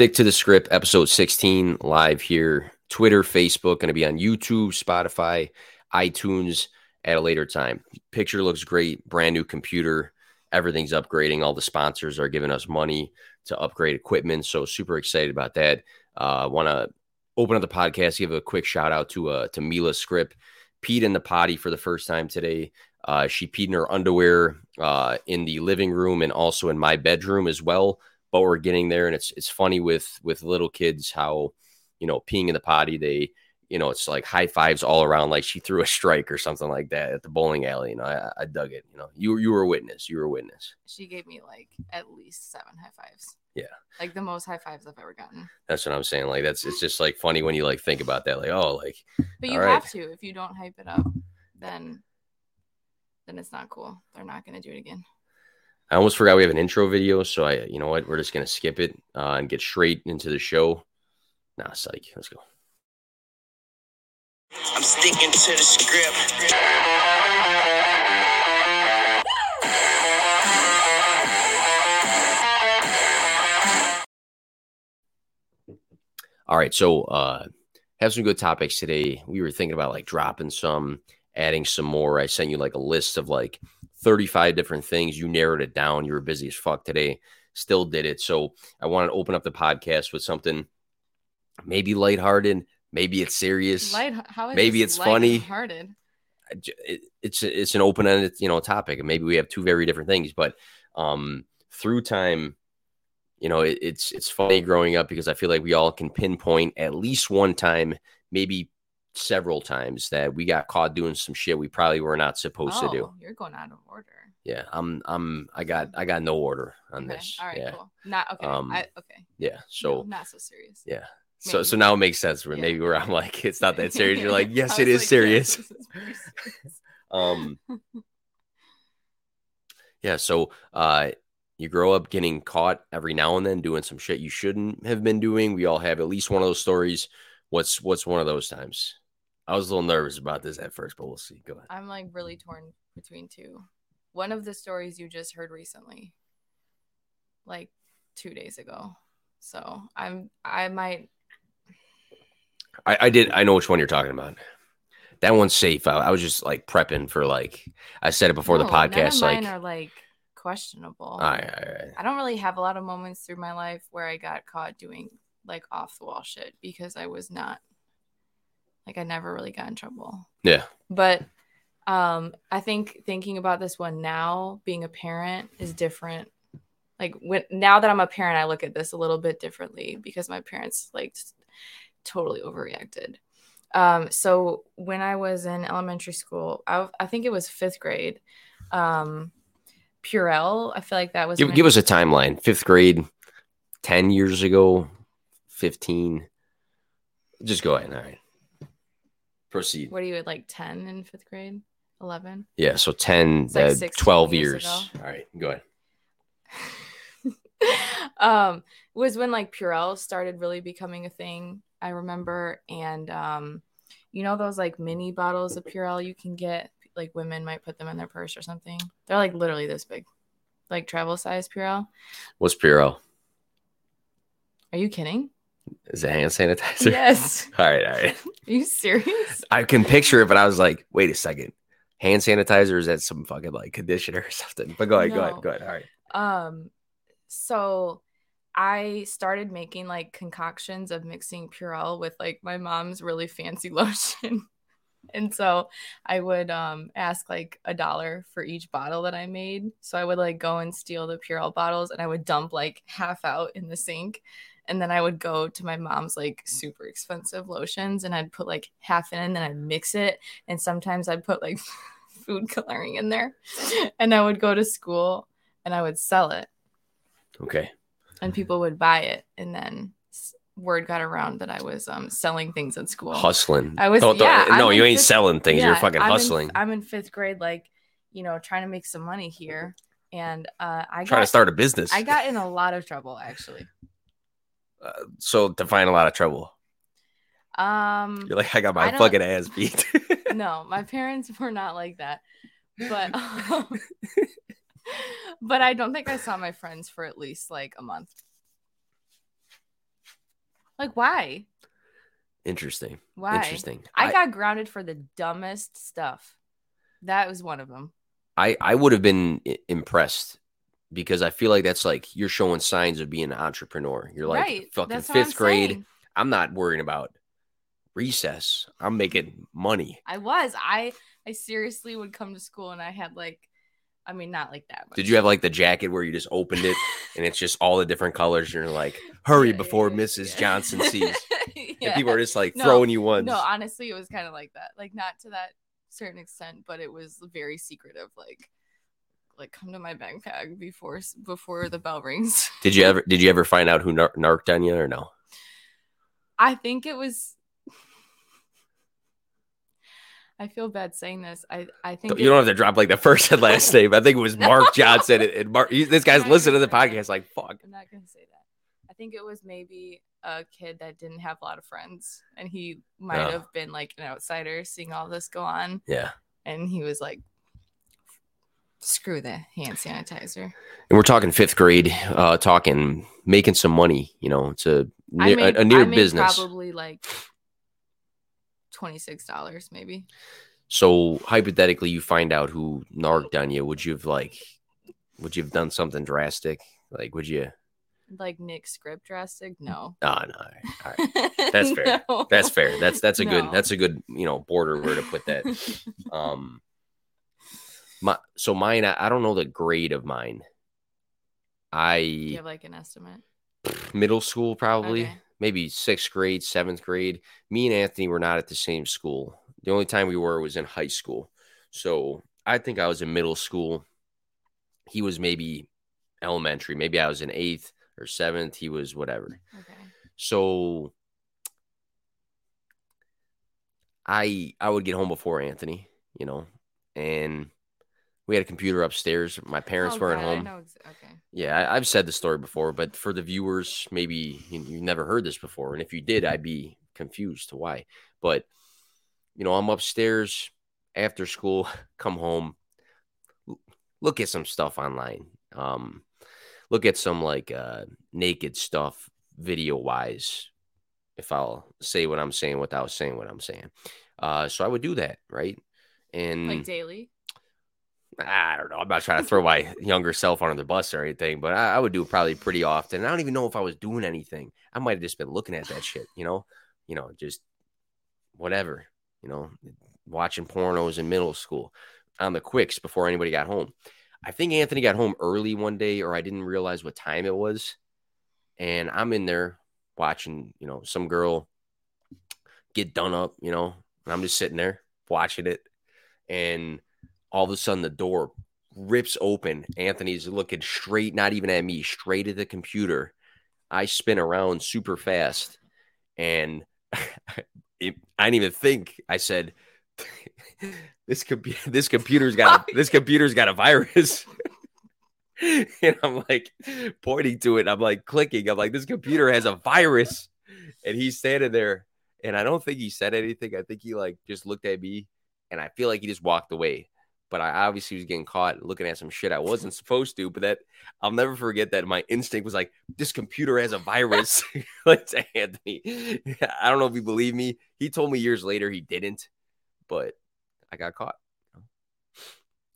Stick to the Skrip, episode 16, live here. Twitter, Facebook, going to be on YouTube, Spotify, iTunes at a later time. Picture looks great, brand new computer. Everything's upgrading. All the sponsors are giving us money to upgrade equipment. So super excited about that. Uh, Want to open up the podcast, give a quick shout out to uh, to Mila Skrip. Peed in the potty for the first time today. Uh, she peed in her underwear uh, in the living room and also in my bedroom as well. But we're getting there, and it's it's funny with with little kids how you know peeing in the potty they you know it's like high fives all around like she threw a strike or something like that at the bowling alley. You know, I, I dug it. You know, you you were a witness. You were a witness. She gave me like at least seven high fives. Yeah. Like the most high fives I've ever gotten. That's what I'm saying. Like that's it's just like funny when you like think about that. Like oh like But you have right. to. If you don't hype it up, then then it's not cool. They're not gonna do it again. I almost forgot we have an intro video, so I, you know what, we're just gonna skip it uh, and get straight into the show. Nah, psych. Let's go. I'm sticking to the script. All right, so uh, have some good topics today. We were thinking about like dropping some, adding some more. I sent you like a list of like 35 different things. You narrowed it down. You were busy as fuck today. Still did it. So I want to open up the podcast with something maybe lighthearted, maybe it's serious. Light Maybe it's funny. It- it's it's an open ended you know topic, and maybe we have two very different things. But um, through time, you know, it, it's it's funny growing up because I feel like we all can pinpoint at least one time, maybe several times that we got caught doing some shit we probably were not supposed oh, to do. you're going out of order. Yeah, I'm I'm I got I got no order on Okay. this. All right, yeah, cool. Not okay. Um, I, okay. yeah. No, So not so serious. yeah. So Maybe. so now it makes sense for Yeah. maybe where I'm like it's not that serious. You're like yes, it is like, serious. serious. Um, yeah. So, uh, you grow up getting caught every now and then doing some shit you shouldn't have been doing. We all have at least one of those stories. What's what's one of those times? I was a little nervous about this at first, but we'll see. Go ahead. I'm like really torn between two. One of the stories you just heard recently, like two days ago. So I'm I might I, I did. I know which one you're talking about. That one's safe. I, I was just like prepping for like I said it before the No, of podcast. Like, mine are like questionable. all right, all right. I don't really have a lot of moments through my life where I got caught doing like off the wall shit because I was not like I never really got in trouble. yeah, But um I think thinking about this one now, being a parent is different. Like when now that I'm a parent, I look at this a little bit differently because my parents like totally overreacted. Um so when I was in elementary school, I, I think it was 5th grade. Um Purell, I feel like that was give give us a timeline. Fifth grade, ten years ago, fifteen. Just go ahead. All right. Proceed. what are you at like 10 in 5th grade? 11? Yeah, so 10, It's like uh, 12 years years. All right, go ahead. um was when like Purell started really becoming a thing. I remember and um you know those like mini bottles of Purell you can get like women might put them in their purse or something. They're like literally this big. Like travel size Purell. What's Purell? Are you kidding? Is it hand sanitizer? yes. All right, all right. Are you serious? I can picture it, but I was like, wait a second. Hand sanitizer is that some fucking like conditioner or something? But go ahead, go ahead, go ahead. All right. Um, so I started making like concoctions of mixing Purell with like my mom's really fancy lotion. and so I would um ask like a dollar for each bottle that I made. So I would like go and steal the Purell bottles and I would dump like half out in the sink. And then I would go to my mom's like super expensive lotions and I'd put like half in and then I'd mix it. And sometimes I'd put like food coloring in there. And I would go to school and I would sell it Okay. and people would buy it and then word got around that I was um selling things at school. Hustling. I was- Don't- don't- yeah, no, I'm you ain't fifth- selling things. You're Yeah, fucking I'm in- hustling. I'm in 5th grade like, you know, trying to make some money here and uh I Trying got to start a business. I got in a lot of trouble actually. Uh, so to find a lot of trouble. Um You're like, I got my don't- fucking ass beat. no, my parents were not like that. But um, but I don't think I saw my friends for at least like a month. Like why? Interesting. Why? Interesting. I got grounded for the dumbest stuff. That was one of them. I, I would have been impressed because I feel like that's like you're showing signs of being an entrepreneur. You're like right. fucking That's fifth I'm grade. saying. I'm not worrying about recess. I'm making money. I was. I I seriously would come to school and I had like I mean not like that. Did you have like the jacket where you just opened it and it's just all the different colors? And you're like, hurry before Mrs. Johnson sees. yeah. And people are just like No, throwing you ones. No, honestly, it was kind of like that. Like not to that certain extent, but it was very secretive. Like, like come to my backpack before before the bell rings. Did you ever did you ever find out who nar- narked on you or no? I think it was. I feel bad saying this. I I think You don't have to drop like the first and last name. I think it was Mark Johnson and, and Mark. he- this guy's listening to the podcast like fuck. I'm not gonna say that. I think it was maybe a kid that didn't have a lot of friends, and he might have been like an outsider seeing all this go on, Yeah. and he was like, "Screw the hand sanitizer." And we're talking fifth grade, uh, talking making some money. You know, it's a near, made, a, a near business. probably like twenty six dollars, maybe. So hypothetically, you find out who narked on you. Would you have like, would you have done something drastic? Like, would you? Like Nick Skrip drastic? No. Oh no, all right, all right. That's fair. No. That's fair. That's that's a good that's a good you know border where to put that. Um, my so mine. I, I don't know the grade of mine. I you have like an estimate? middle school probably Okay. maybe sixth grade seventh grade me and anthony were not at the same school the only time we were was in high school so i think i was in middle school he was maybe elementary maybe i was in eighth or seventh he was whatever Okay. so i i would get home before anthony you know and we had a computer upstairs my parents Oh, weren't God, home ex- okay. yeah, I, I've said the story before, but for the viewers, maybe you, you never heard this before, and if you did, I'd be confused to why. But you know, I'm upstairs after school, come home, look at some stuff online, um, look at some like uh, naked stuff, video wise. If I'll say what I'm saying without saying what I'm saying, uh, so I would do that, right? And Like daily. I don't know. I'm not trying to throw my younger self under the bus or anything, but I, I would do it probably pretty often. I don't even know if I was doing anything. I might have just been looking at that shit, you know, you know, just whatever, you know, watching pornos in middle school on the quicks before anybody got home. I think Anthony got home early one day, or I didn't realize what time it was, and I'm in there watching, you know, some girl get done up, you know, and I'm just sitting there watching it, and all of a sudden the door rips open. Anthony's looking straight, not even at me, straight at the computer. I spin around super fast, and it, I didn't even think. I said, "This computer, this computer's got a, this computer's got a virus." and I'm like pointing to it. I'm like clicking. I'm like, "This computer has a virus," and he's standing there. And I don't think he said anything. I think he like just looked at me, and I feel like he just walked away but I obviously was getting caught looking at some shit I wasn't supposed to. But that I'll never forget that my instinct was like, this computer has a virus. like to Anthony. I don't know if you believe me. He told me years later he didn't, but I got caught.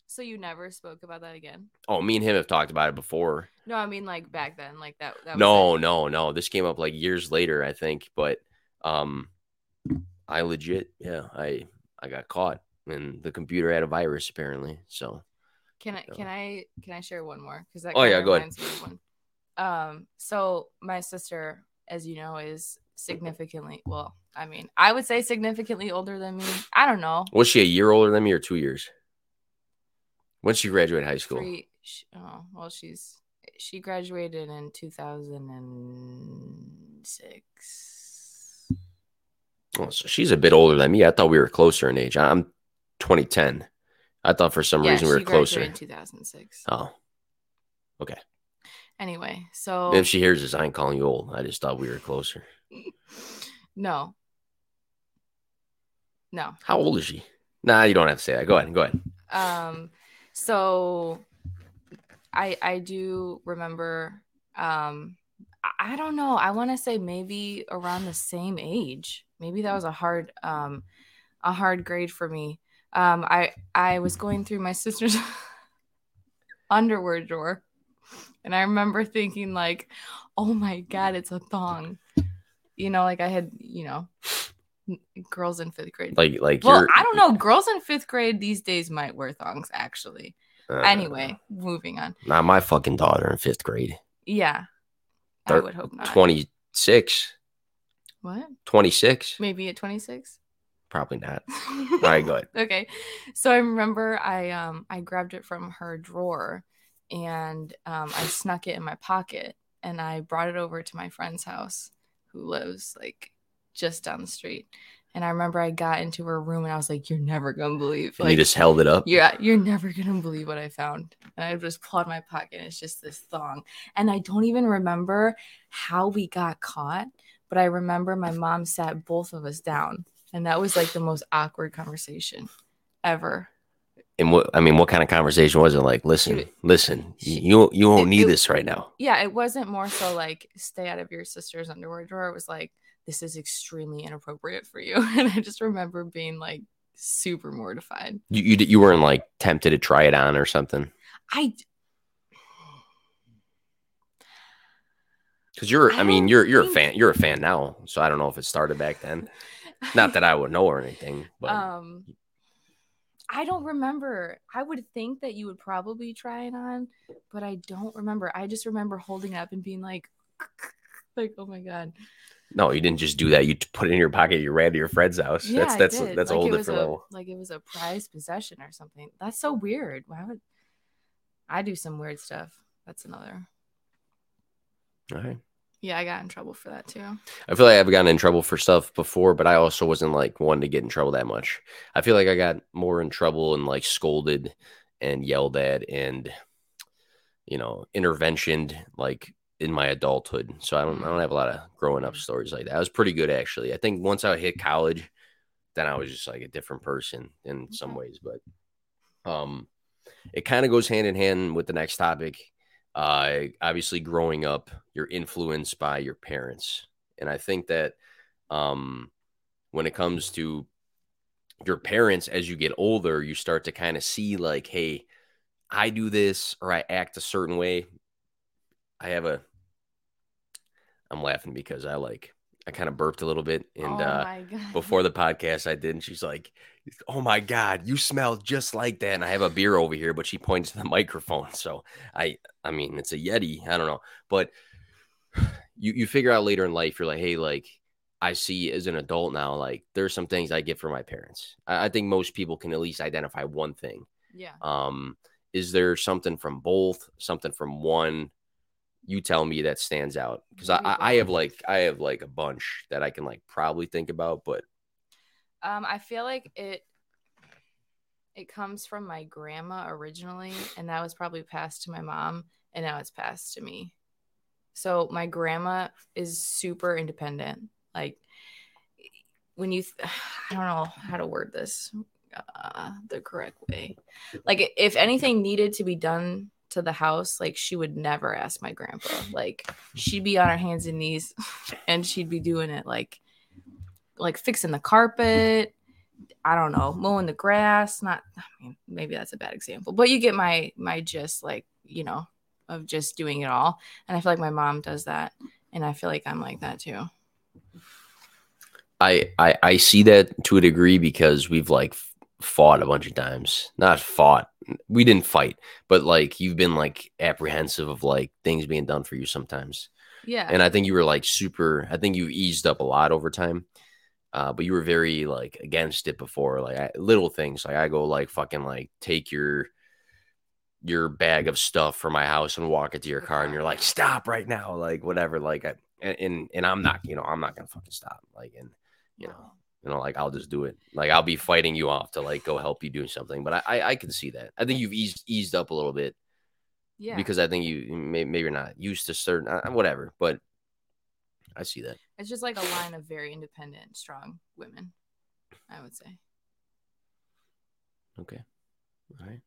So you never spoke about that again? Oh, me and him have talked about it before. No, I mean like back then, like that. that No, no, no. This came up like years later, I think. But um I legit, yeah, I I got caught and the computer had a virus apparently. So Can I So- can I can I share one more? Because that Oh, yeah, go ahead. reminds me one. Um, so my sister, as you know, is significantly well. I mean, I would say significantly older than me. I don't know. was she a year older than me or two years? When she graduated high school? Three. sh- Oh, well, she's she graduated in two thousand and six. Oh, so she's a bit older than me. I thought we were closer in age. I'm 2010. I thought for some Yeah, reason we were closer. in two thousand six. Oh, okay. Anyway, so if she hears this, I ain't calling you old. I just thought we were closer. no, no. How old is she? Nah, you don't have to say that. Go ahead. Go ahead. um so i i do remember um I- I don't know. I want to say maybe around the same age. Maybe that was a hard um a hard grade for me. Um I I was going through my sister's underwear drawer and I remember thinking like, "Oh my god, it's a thong." You know, like I had, you know, girls in 5th grade. Like like well, I don't know. Girls in 5th grade these days might wear thongs actually. uh, Anyway, moving on. not my fucking daughter in fifth grade. Yeah. I would hope not. 26. What? 26? Maybe at 26? Probably not. All right, go ahead. okay. So I remember I um I grabbed it from her drawer and um I snuck it in my pocket and I brought it over to my friend's house who lives like just down the street. And I remember I got into her room and I was like, You're never gonna believe And you just held it up. yeah, you're never gonna believe what I found. And I just pulled my pocket and it's just this thong. And I don't even remember how we got caught, but I remember my mom sat both of us down. And that was like the most awkward conversation ever. And what I mean, what kind of conversation was it? Like, listen, listen, you you won't it- need it- this right now. Yeah, it wasn't more so like stay out of your sister's underwear drawer. It was like, this is extremely inappropriate for you. And I just remember being like super mortified. You you, you weren't like tempted to try it on or something I because you're. I I, mean, you're you're a fan. You're a fan now, so I don't know if it started back then. Not that I would know or anything, but um I don't remember. I would think that you would probably try it on, but I don't remember. I just remember holding up and being like like oh my god. no, you didn't just do that. You put it in your pocket. You ran to your friend's house. Yeah, that's that's that's a Like whole it was different a- level. Like it was a prized possession or something. That's so weird. Why would I do some weird stuff? That's another. All right. Yeah, I got in trouble for that too. I feel like I've gotten in trouble for stuff before, but I also wasn't like one to get in trouble that much. I feel like I got more in trouble and like scolded and yelled at and you know interventioned like in my adulthood. So I don't I don't have a lot of growing up stories like that. I was pretty good actually. I think once I hit college, then I was just like a different person in some ways. But um, it kind of goes hand in hand with the next topic. Uh, obviously, growing up, you're influenced by your parents, and I think that um, when it comes to your parents, as you get older, you start to kind of see like, hey, I do this or I act a certain way. I have a. I'm laughing because I like I kind of burped a little bit, and oh uh, before the podcast I did, and she's like, "Oh my god, you smell just like that." And I have a beer over here, but she points to the microphone. So I, I mean, it's a Yeti. I don't know, but you you figure out later in life, you're like, hey, like I see as an adult now, like there's some things I get from my parents. I, I think most people can at least identify one thing. yeah. Um, is there something from both, something from one? You tell me that stands out because I, I I have like I have like a bunch that I can like probably think about, but Um, I feel like it it comes from my grandma originally, and that was probably passed to my mom, and now it's passed to me. So my grandma is super independent. Like when you, th- I don't know how to word this uh, the correct way. Like if anything needed to be done to the house, like she would never ask my grandpa. Like she'd be on her hands and knees, and she'd be doing it like like fixing the carpet. I don't know, mowing the grass. Not, I mean, maybe that's a bad example, but you get my my gist. Like you know, of just doing it all. And I feel like my mom does that, and I feel like I'm like that too. I, I I see that to a degree because we've like fought a bunch of times. Not fought. We didn't fight, but like you've been like apprehensive of like things being done for you sometimes. Yeah, And I think you were like super I think you eased up a lot over time. Uh, but you were very like against it before, like I, little things. Like I go like fucking like take your your bag of stuff from my house and walk it to your car, and you're like, stop right now, like whatever. Like I and and, and I'm not, you know, I'm not gonna fucking stop. Like and you know, you know, like I'll just do it. Like I'll be fighting you off to like go help you do something. But I I, I can see that. I think you've eased eased up a little bit yeah, because I think you may, maybe you're not used to certain uh, whatever. But I see that. it's just like a line of very independent, strong women. I would say. Okay. All right.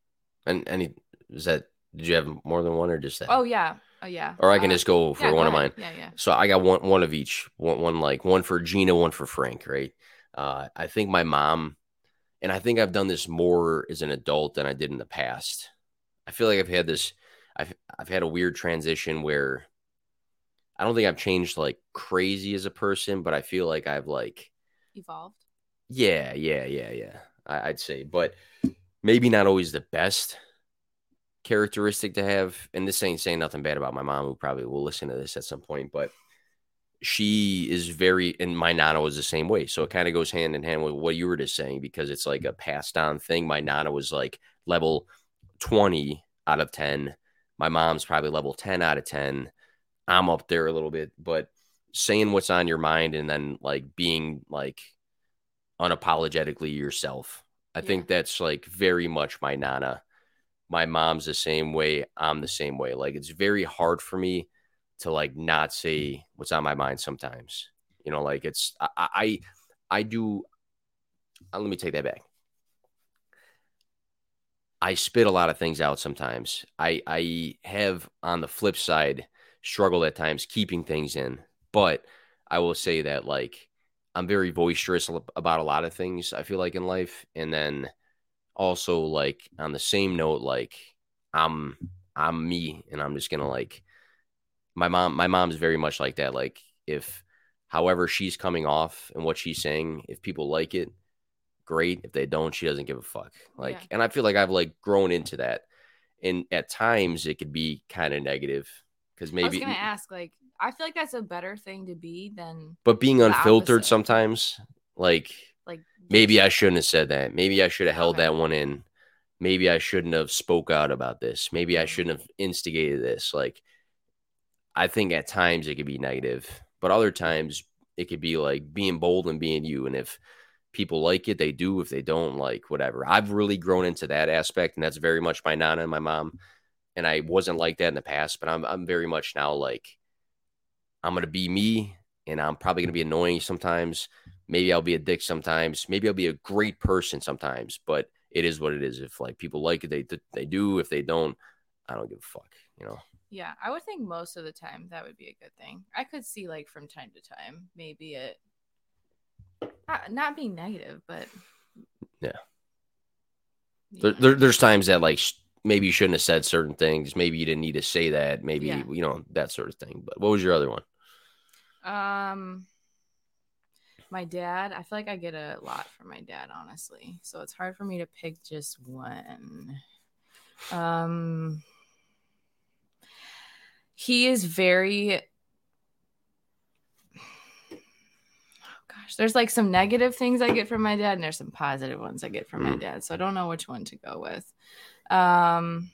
And any is that Did you have more than one or just that? Oh yeah. Oh yeah. Or I can Uh, just go for yeah, go one of mine. Yeah, yeah. So I got one one of each. One one like one for Gina, one for Frank, right? Uh I think my mom and I think I've done this more as an adult than I did in the past. I feel like I've had this I've I've had a weird transition where I don't think I've changed like crazy as a person, but I feel like I've like Evolved. yeah, yeah, yeah, yeah. I, I'd say, but maybe not always the best characteristic to have. And this ain't saying nothing bad about my mom, who probably will listen to this at some point, but she is very, and my nana was the same way. So it kind of goes hand in hand with what you were just saying because it's like a mm-hmm. passed on thing. My nana was like level 20 out of 10. My mom's probably level 10 out of 10. I'm up there a little bit, but saying what's on your mind and then like being like unapologetically yourself. I Yeah. think that's like very much my nana. My mom's the same way. I'm the same way. Like it's very hard for me to like not say what's on my mind sometimes. You know, like it's I I, I do. uh, let me take that back. I spit a lot of things out sometimes. I I have on the flip side struggled at times keeping things in, but I will say that like I'm very boisterous about a lot of things I feel like in life and then also like on the same note like I'm I'm me and I'm just going to like my mom my mom's very much like that like if however she's coming off and what she's saying if people like it great if they don't she doesn't give a fuck like Yeah. and I feel like I've like grown into that and at times it could be kind of negative cuz maybe I was gonna ask, like, I feel like that's a better thing to be than but being unfiltered opposite. sometimes like like maybe I shouldn't have said that. Maybe I should have held Okay. that one in. Maybe I shouldn't have spoke out about this. Maybe I Mhm. shouldn't have instigated this. Like I think at times it could be negative, but other times it could be like being bold and being you. And if people like it, they do. If they don't, like whatever. I've really grown into that aspect, and that's very much my nana and my mom. And I wasn't like that in the past, but I'm I'm very much now like I'm gonna be me, and I'm probably gonna be annoying sometimes. Maybe I'll be a dick sometimes. Maybe I'll be a great person sometimes. But it is what it is. If like people like it, they they do. If they don't, I don't give a fuck. You know. Yeah, I would think most of the time that would be a good thing. I could see like from time to time, maybe it not, not being negative, but Yeah. There, there, there's times that like sh- maybe you shouldn't have said certain things. Maybe you didn't need to say that. Maybe Yeah. you know that sort of thing. But what was your other one? Um, my dad. I feel like I get a lot from my dad, honestly. So it's hard for me to pick just one. Um, he is very. Oh gosh, there's like some negative things I get from my dad, and there's some positive ones I get from my Mm. dad. So I don't know which one to go with. Um,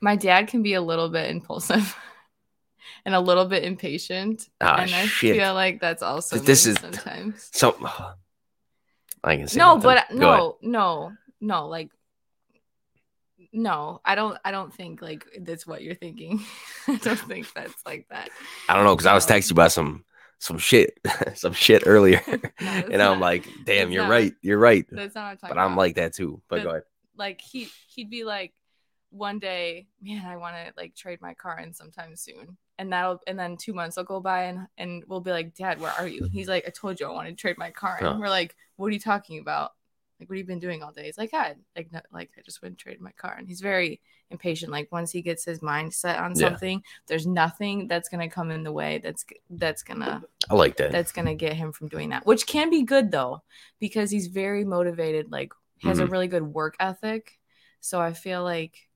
my dad can be a little bit impulsive and a little bit impatient. Ah, and I shit. feel like that's also this is- sometimes. So I can say No, but no, no, no, like no, I don't I don't think like that's what you're thinking. I don't think that's like that. I don't know because I was No. texting you about some some shit some shit earlier, that's and I'm like, damn, you're not- right, you're right. That's not what I'm talking But I'm about. like that too. But But- go ahead. like he he'd be like one day man i want to like trade my car in sometime soon and that'll and then two months will go by and and we'll be like dad where are you he's like i told you i want to trade my car and Huh. we're like what are you talking about like what have you been doing all day he's like god like no, like i just went and traded my car and he's very impatient like once he gets his mind set on Yeah. something there's nothing that's gonna come in the way that's that's gonna I like that. that's gonna get him from doing that which can be good though because he's very motivated like he has a Mhm. really good work ethic so i feel like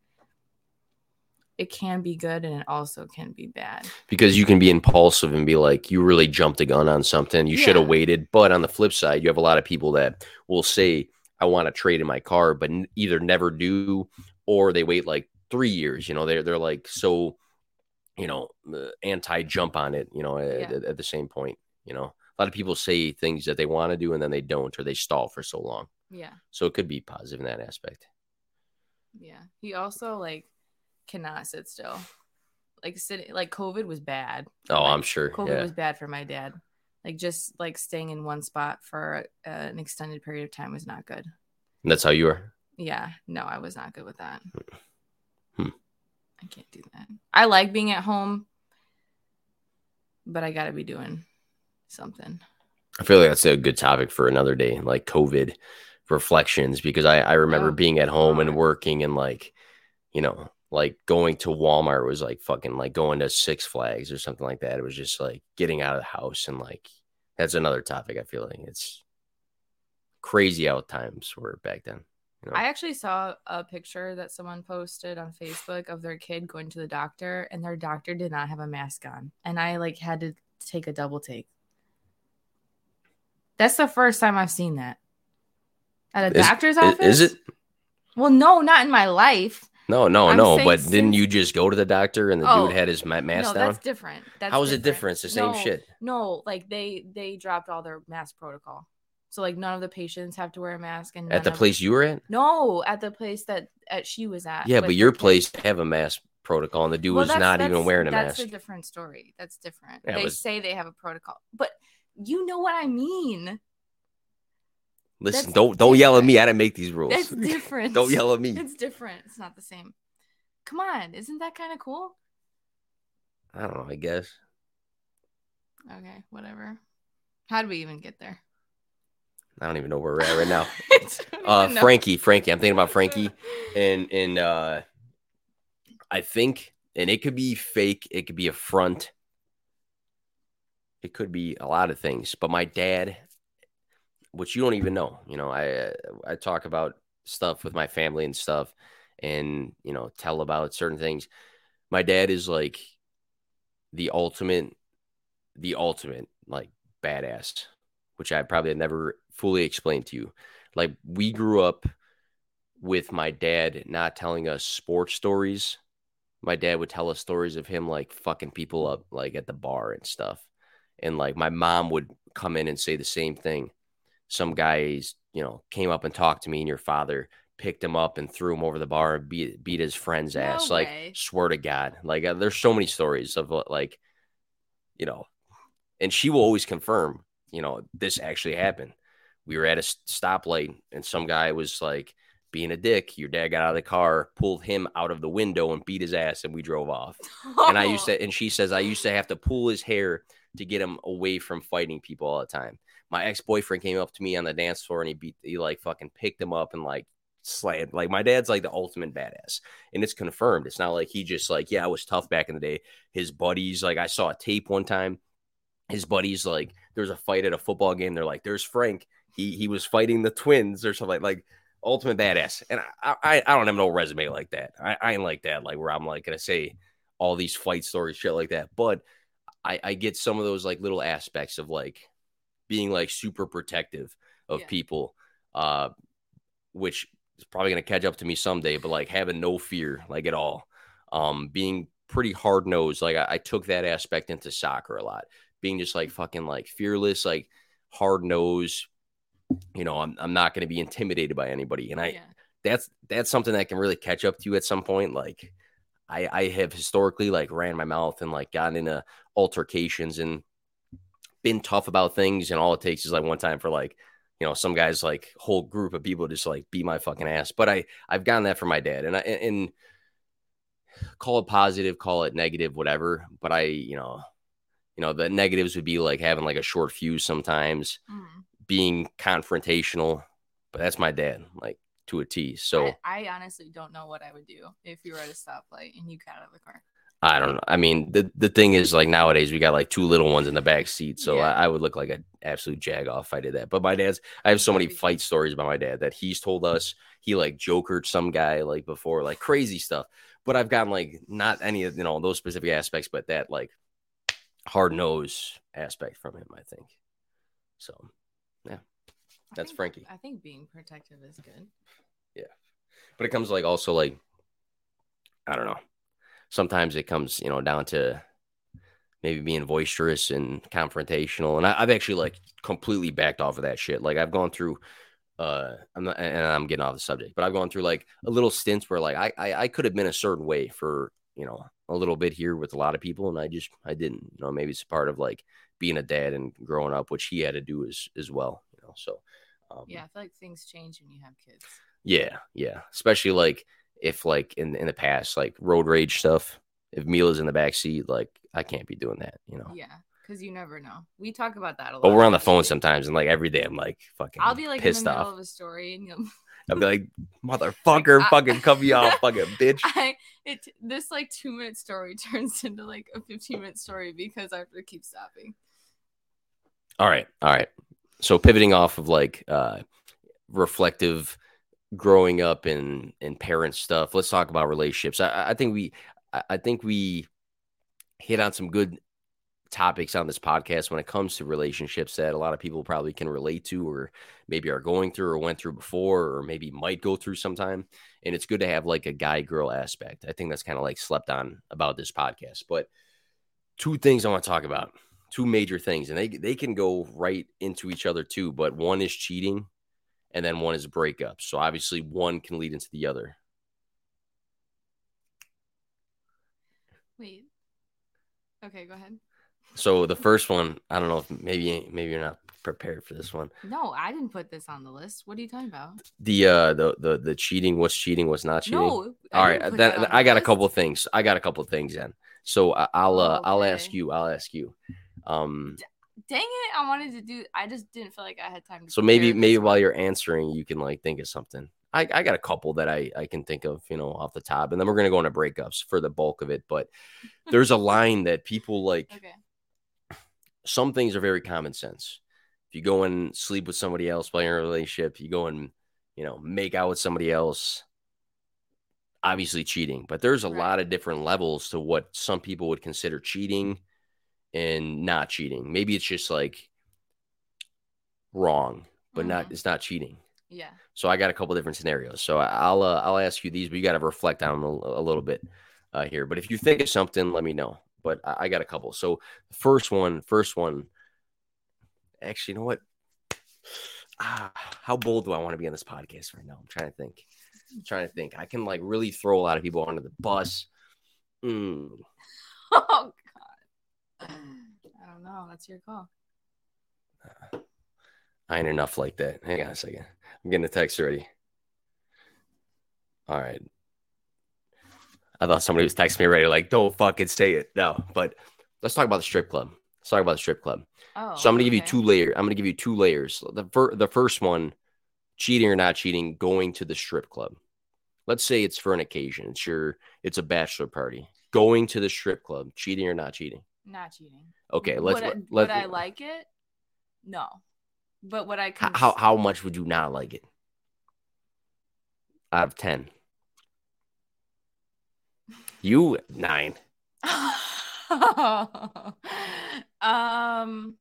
it can be good and it also can be bad. Because you can be impulsive and be like you really jumped the gun on something. You should have waited. But on the flip side you have a lot of people that will say i want to trade in my car but n- either never do or they wait like three years you know? They're, they're like so you know uh, anti jump on it you know Yeah. at, at the same point you know? A lot of people say things that they want to do and then they don't or they stall for so long. Yeah. So it could be positive in that aspect. Yeah. He also like cannot sit still. Like sitting like covid was bad. Oh Like, i'm sure. Covid yeah. was bad for my dad. Like just like staying in one spot for uh, an extended period of time was not good. And that's how you are? Yeah. No i was not good with that. I can't do that. I like being at home, but I got to be doing something. I feel like that's a good topic for another day, like COVID reflections, because I, I remember Oh, being at home and working and like, you know, like going to Walmart was like fucking like going to Six Flags or something like that. It was just like getting out of the house and like that's another topic. I feel like it's crazy how times were back then. You know? I actually saw a picture that someone posted on Facebook of their kid going to the doctor, and their doctor did not have a mask on, and I like had to take a double take. That's the first time I've seen that at a Is- doctor's office. is it? Well, no, not in my life. No, no, I'm no. But didn't you just go to the doctor and the Oh, dude had his mask no, down? that's different. That's How is it different? It's the same No, shit. No, like they they dropped all their mask protocol, so like none of the patients have to wear a mask. And At the place you were at? No, at the place that at she was at. Yeah, but your kids. place have a mask protocol and the dude Well, was not even wearing a that's mask. That's a different story. That's different. Yeah, they but- say they have a protocol, but you know what I mean. Listen, that's don't don't yell at me. I didn't make these rules. That's different. don't yell at me. It's different. It's not the same. Come on, isn't that kind of cool? I don't know. I guess. Okay, whatever. How do we even get there? I don't even know where we're at right now. Uh. Frankie, Frankie. I'm thinking about Frankie, and and uh, I think, and it could be fake. It could be a front. It could be a lot of things. But my dad, which you don't even know, you know, I I talk about stuff with my family and stuff, and you know, tell about certain things. My dad is like the ultimate, the ultimate like badass, which I probably never fully explained to you. Like we grew up with my dad not telling us sports stories. My dad would tell us stories of him like fucking people up like at the bar and stuff. And like my mom would come in and say the same thing. Some guys, you know, came up and talked to me and your father picked him up and threw him over the bar and beat beat his friend's No ass. Like swear to God. Like uh, there's so many stories of uh, like you know, and she will always confirm, you know, this actually happened. We were at a stoplight and some guy was like being a dick. Your dad got out of the car, pulled him out of the window and beat his ass, and we drove off. And I used to, and she says, I used to have to pull his hair to get him away from fighting people all the time. My ex boyfriend came up to me on the dance floor and he beat, he like fucking picked him up and like slammed. Like my dad's like the ultimate badass, and it's confirmed. It's not like he just like, yeah, I was tough back in the day. His buddies, like I saw a tape one time. His buddies, like there was a fight at a football game. They're like, "There's Frank. He he was fighting the twins or something." Like ultimate badass. And I I, I don't have no resume like that. I, I ain't like that. Like where I'm like gonna say all these fight stories, shit like that. But I I get some of those like little aspects of like being like super protective of Yeah. people, uh, which is probably gonna catch up to me someday. But like having no fear, like at all, um, being pretty hard nosed. Like I, I took that aspect into soccer a lot, being just like fucking like fearless, like hard nosed. You know, I'm I'm not gonna be intimidated by anybody, and I yeah. that's that's something that can really catch up to you at some point. Like I I have historically like ran my mouth and like gotten into altercations and been tough about things, and all it takes is like one time for like you know some guys like whole group of people just like beat my fucking ass. But I I've gotten that from my dad, and I and call it positive, call it negative, whatever. But I you know you know the negatives would be like having like a short fuse sometimes, Mm. being confrontational. But that's my dad, like to a T. So. I, I honestly don't know what I would do if you were at a stoplight and you got out of the car. I don't know. I mean, the the thing is, like nowadays, we got like two little ones in the back seat, so Yeah. I, I would look like an absolute jag off if I did that. But my dad's, I have so many fight stories about my dad that he's told us. He like jokered some guy like before, like crazy stuff. But I've gotten like not any of you know those specific aspects, but that like hard nose aspect from him. I think. So yeah, That's think- Frankie. I think being protective is good. Yeah, but it comes like also like I don't know. Sometimes it comes, you know, down to maybe being boisterous and confrontational. And I, I've actually like completely backed off of that shit. Like I've gone through uh I'm not and I'm getting off the subject, but I've gone through like a little stints where like I I, I could have been a certain way for, you know, a little bit here with a lot of people and I just I didn't. You know, maybe it's part of like being a dad and growing up, which he had to do as as well. You know, so um, Yeah, I feel like things change when you have kids. yeah, yeah. Especially like if like in in the past, like road rage stuff, if Mila's in the back seat, like I can't be doing that, you know. Yeah, because you never know. We talk about that a lot. But we're on the phone actually. sometimes, and like every day, I'm like fucking. I'll be like pissed in the middle off. of a story, and you'll. I'll be like, motherfucker, I- fucking cut me off, fucking bitch. I it this like two minute story turns into like a fifteen minute story because I have to keep stopping. All right, all right. So pivoting off of like uh reflective growing up and and parent stuff, let's talk about relationships. I- I, think we I think we hit on some good topics on this podcast when it comes to relationships that a lot of people probably can relate to or maybe are going through or went through before or maybe might go through sometime. And it's good to have like a guy girl aspect. I think that's kind of like slept on about this podcast. But two things i want to talk about two major things and they they can go right into each other too but one is cheating and then one is breakup so obviously one can lead into the other Wait. Okay, go ahead. so the first one i don't know if maybe maybe you're not prepared for this one No, I didn't put this on the list. What are you talking about? the uh the the, the cheating what's cheating what's not cheating No. I all right then i got a list. couple things i got a couple things then so I- i'll uh, i'll ask you i'll ask you um Dang it! I wanted to do. I just didn't feel like I had time to. so maybe maybe while you're answering you can like think of something i i got a couple that i i can think of you know off the top and then we're gonna go into breakups for the bulk of it but there's a line that people like Okay. some things are very common sense. If you go and sleep with somebody else while you're in a relationship, you go and, you know, make out with somebody else, obviously cheating. But there's a Right. lot of different levels to what some people would consider cheating and not cheating. Maybe it's just like wrong, but not Mhm. it's not cheating. Yeah. So I got a couple different scenarios. So I'll uh, I'll ask you these, but you got to reflect on them a, a little bit uh, here. But if you think of something, let me know. But I, I got a couple. So first one, first one. Actually, you know what? Ah, how bold do I want to be on this podcast right now? I'm trying to think. I'm trying to think. I can like really throw a lot of people under the bus. Mm, Oh. I don't know. That's your call. I ain't enough like that. Hang on a second. I'm getting a text already. All right. I thought somebody was texting me already, like, don't fucking say it. No, but let's talk about the strip club. Let's talk about the strip club. Oh. so I'm gonna give you two layers. I'm gonna give you two layers. The fir- the first one, cheating or not cheating, going to the strip club. Let's say it's for an occasion. It's your it's a bachelor party. Going to the strip club, cheating or not cheating. Not cheating. Okay, let's Would I, let, would I like it? No. But would I? how, Cons- how how much would you not like it? Out of ten. You nine. um.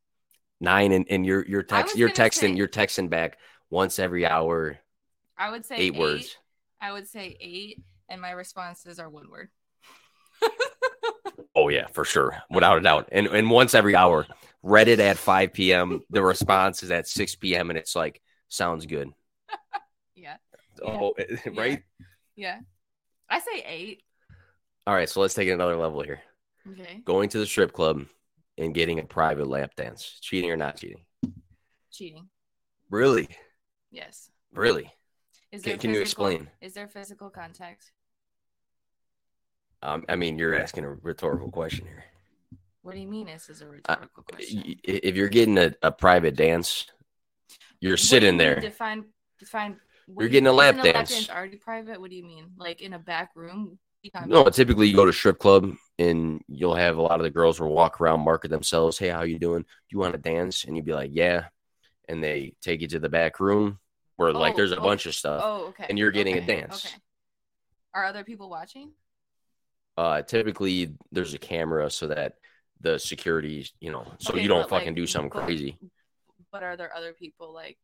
Nine and, and you're you're text you're texting say- you're texting back once every hour, I would say eight, words. I would say eight, and my responses are one word. Oh yeah, for sure, without a doubt. And and once every hour, read it at five p.m. The response is at six p.m. and it's like sounds good. Yeah. Oh, eh, eh, right. Yeah. I say eight. All right, so let's take it another level here. Okay. Going to the strip club and getting a private lap dance, cheating or not cheating? Cheating. Really, Yes. really? Is Can- there can you explain? Is there physical contact? Um, I mean, you're asking a rhetorical question here. What do you mean? This is a rhetorical question. If you're getting a, a private dance, you're What do you sitting there. Define. Define. what You're do you- getting a lap isn't dance. already private. What do you mean? Like in a back room? What are you talking No, about? typically you go to strip club and you'll have a lot of the girls will walk around, market themselves. Hey, how you doing? Do you want to dance? And you'd be like, yeah. And they take you to the back room where like Oh, there's a oh, bunch of stuff. Oh, okay. and you're getting a dance. Okay. Are other people watching? Uh, typically there's a camera so that the security, you know, so Okay, you don't fucking like, do something but- crazy. But are there other people like,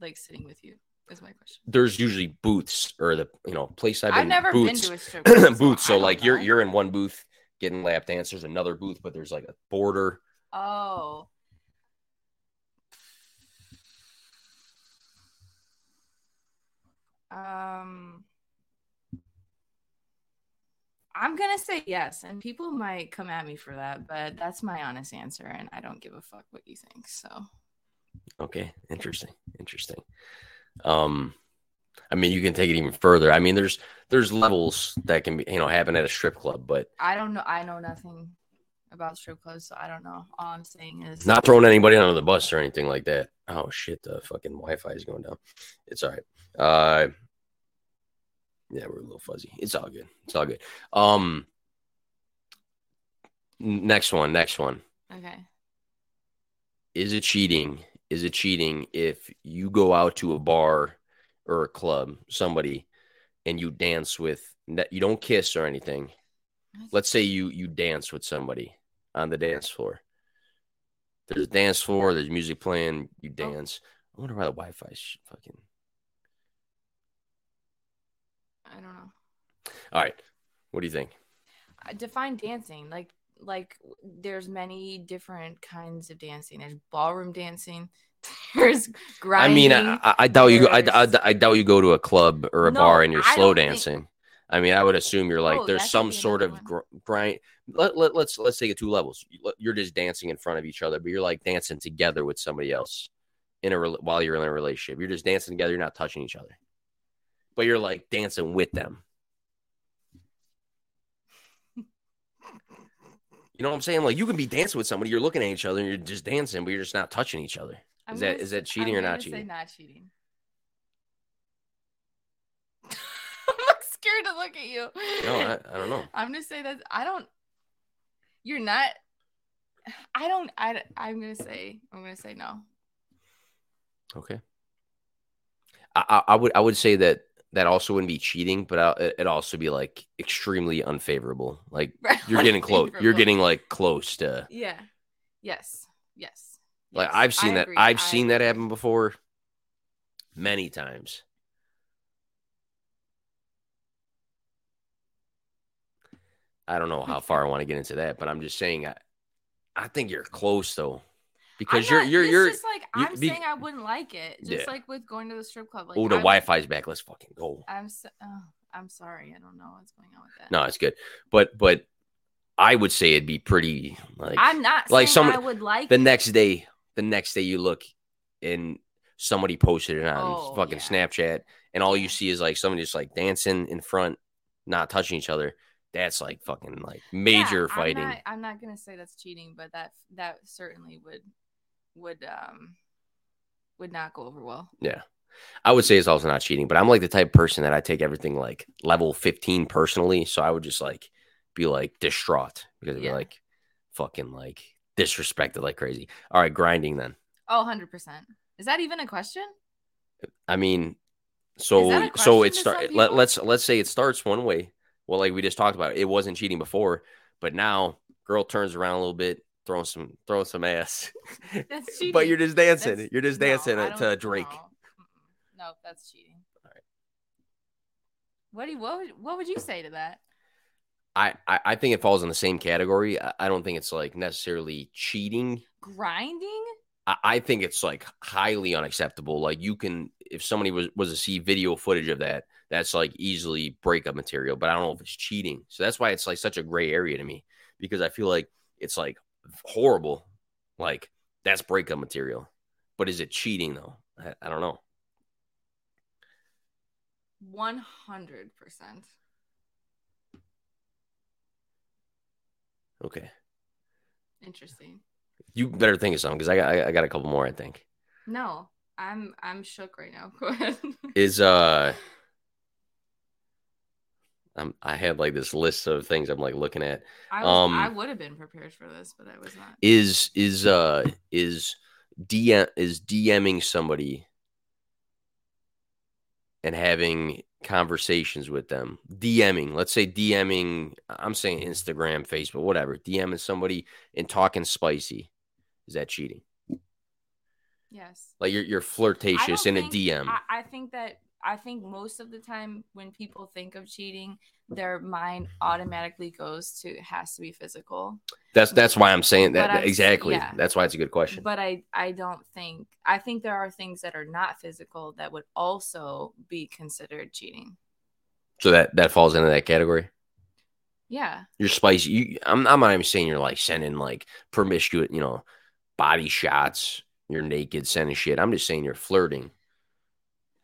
like sitting with you? Is my question. There's usually booths or the you know place I've I've been never booths. been to a strip so booths. So don't like you're you're in one booth getting lap dance. There's another booth, but there's like a border. Oh. Um I'm gonna say yes, and people might come at me for that, but that's my honest answer, and I don't give a fuck what you think. So Okay, interesting, interesting. Um, I mean, you can take it even further. I mean, there's there's levels that can be you know happen at a strip club, but I don't know. I know nothing about strip clubs, so I don't know. All I'm saying is not throwing anybody under the bus or anything like that. Oh shit, the fucking Wi-Fi is going down. It's all right. Uh, yeah, we're a little fuzzy. It's all good. It's all good. Um, next one. Next one. okay. Is it cheating? Is it cheating if you go out to a bar or a club, somebody, and you dance with? You don't kiss or anything. Let's say you you dance with somebody on the dance floor. There's a dance floor. There's music playing. You Oh. dance. I wonder why the Wi-Fi's fucking. I don't know. All right. What do you think? I define dancing like like there's many different kinds of dancing. There's ballroom dancing. There's grinding. I mean, I, I, doubt you. I, I, I doubt you go to a club or a No, bar and you're I slow don't think- dancing. I mean, I would assume you're like Oh, there's some sort of gr- grind. Let, let, let's let's take it two levels. You- You're just dancing in front of each other, but you're like dancing together with somebody else in a while you're in a relationship. You're just dancing together. You're not touching each other, but you're like dancing with them. You know what I'm saying? Like you can be dancing with somebody, you're looking at each other, and you're just dancing, but you're just not touching each other. I'm Is that is that cheating I'm or not cheating? not cheating. I'm scared to look at you. No, I, I don't know. I'm gonna say that I don't. You're not. I don't. I. I'm gonna say. I'm gonna say no. Okay. I, I I would I would say that that also wouldn't be cheating, but uh, it'd also be like extremely unfavorable. Like you're getting close. You're getting like close to Yeah. Yes. Yes. like yes. I've seen I that. agree, I've I seen that happen before, many times. I don't know how far I want to get into that, but I'm just saying I, I think you're close though, because I'm you're you're it's you're. just like I'm be- saying I wouldn't like it. Just Yeah. like with going to the strip club. Like oh, the Wi-Fi's back. Let's fucking go. I'm so, oh, I'm sorry. I don't know what's going on with that. No, it's good, but but I would say it'd be pretty like I'm not like saying some- I would like the it. next day the next day you look and somebody posted it on Oh, fucking yeah. snapchat and all you see is like somebody just like dancing in front not touching each other that's like fucking like major Yeah, fighting I'm not, I'm not gonna say that's cheating, but that that certainly would would um would not go over well. yeah i would say it's also not cheating but i'm like the type of person that i take everything like level 15 personally so i would just like be like distraught because it'd be Yeah. like fucking like disrespected like crazy all right grinding then Oh, 100 percent. Is that even a question? I mean, so so it start. Let, let's let's say it starts one way. Well, like we just talked about, it wasn't cheating before, but now girl turns around a little bit, throwing some throwing some ass, That's cheating. but you're just dancing. That's- you're just dancing to Drake. No, no, that's cheating. What do you, what would, what would you say to that? I, I I think it falls in the same category. I, I don't think it's like necessarily cheating. Grinding? I, I think it's like highly unacceptable. Like you can, if somebody was was to see video footage of that, that's like easily breakup material. But I don't know if it's cheating. So that's why it's like such a gray area to me because I feel like it's like horrible. Like that's breakup material. But is it cheating though? I, I don't know. 100%. Okay, Interesting. you better think of something because I got I, I got a couple more. I think No, I'm I'm shook right now. Go ahead. is uh. I'm, I had like this list of things I'm like looking at. I was, Um, I would have been prepared for this, but I was not. is is uh is DM is DMing somebody and having conversations with them. DMing, let's say DMing, I'm saying Instagram, Facebook, whatever. DMing somebody and talking spicy. Is that cheating? Yes. Like you're you're flirtatious in don't a DM. I, I think that I think most of the time when people think of cheating, their mind automatically goes to it has to be physical. that's that's why I'm saying that exactly. yeah. That's why it's a good question. But I I don't think I think there are things that are not physical that would also be considered cheating. so that that falls into that category. Yeah. You're spicy. You, I'm, I'm not even saying you're like sending like promiscuous, you know, body shots. You're naked, sending shit. I'm just saying you're flirting.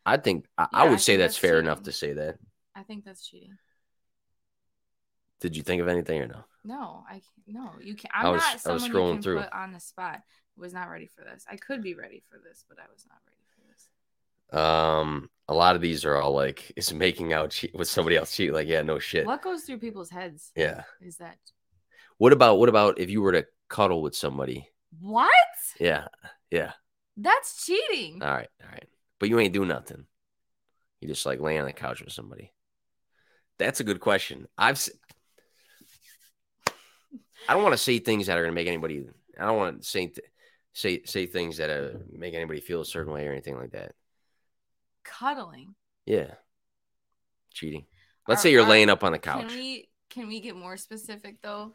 I think I, I would I say that's that's fair enough to say that. I think that's cheating. Did you think of anything or no? No, I can't- no. You can't. I I'm was- I not was someone scrolling can through. put on the spot. Was not ready for this. I could be ready for this, but I was not ready for this. Um, a lot of these are all like, is making out cheat with somebody else cheat? Like, yeah, no shit. What goes through people's heads? Yeah. Is that What about what about if you were to cuddle with somebody? what? Yeah, yeah. That's cheating. All right, all right. But you ain't do nothing. You just like lay on the couch with somebody. That's a good question. I've. I don't want to say things that are gonna make anybody. I don't want to say th- say say things that uh, make anybody feel a certain way or anything like that. Cuddling. Yeah, cheating. Let's Are- say you're are- laying up on the couch. Can we can we get more specific though?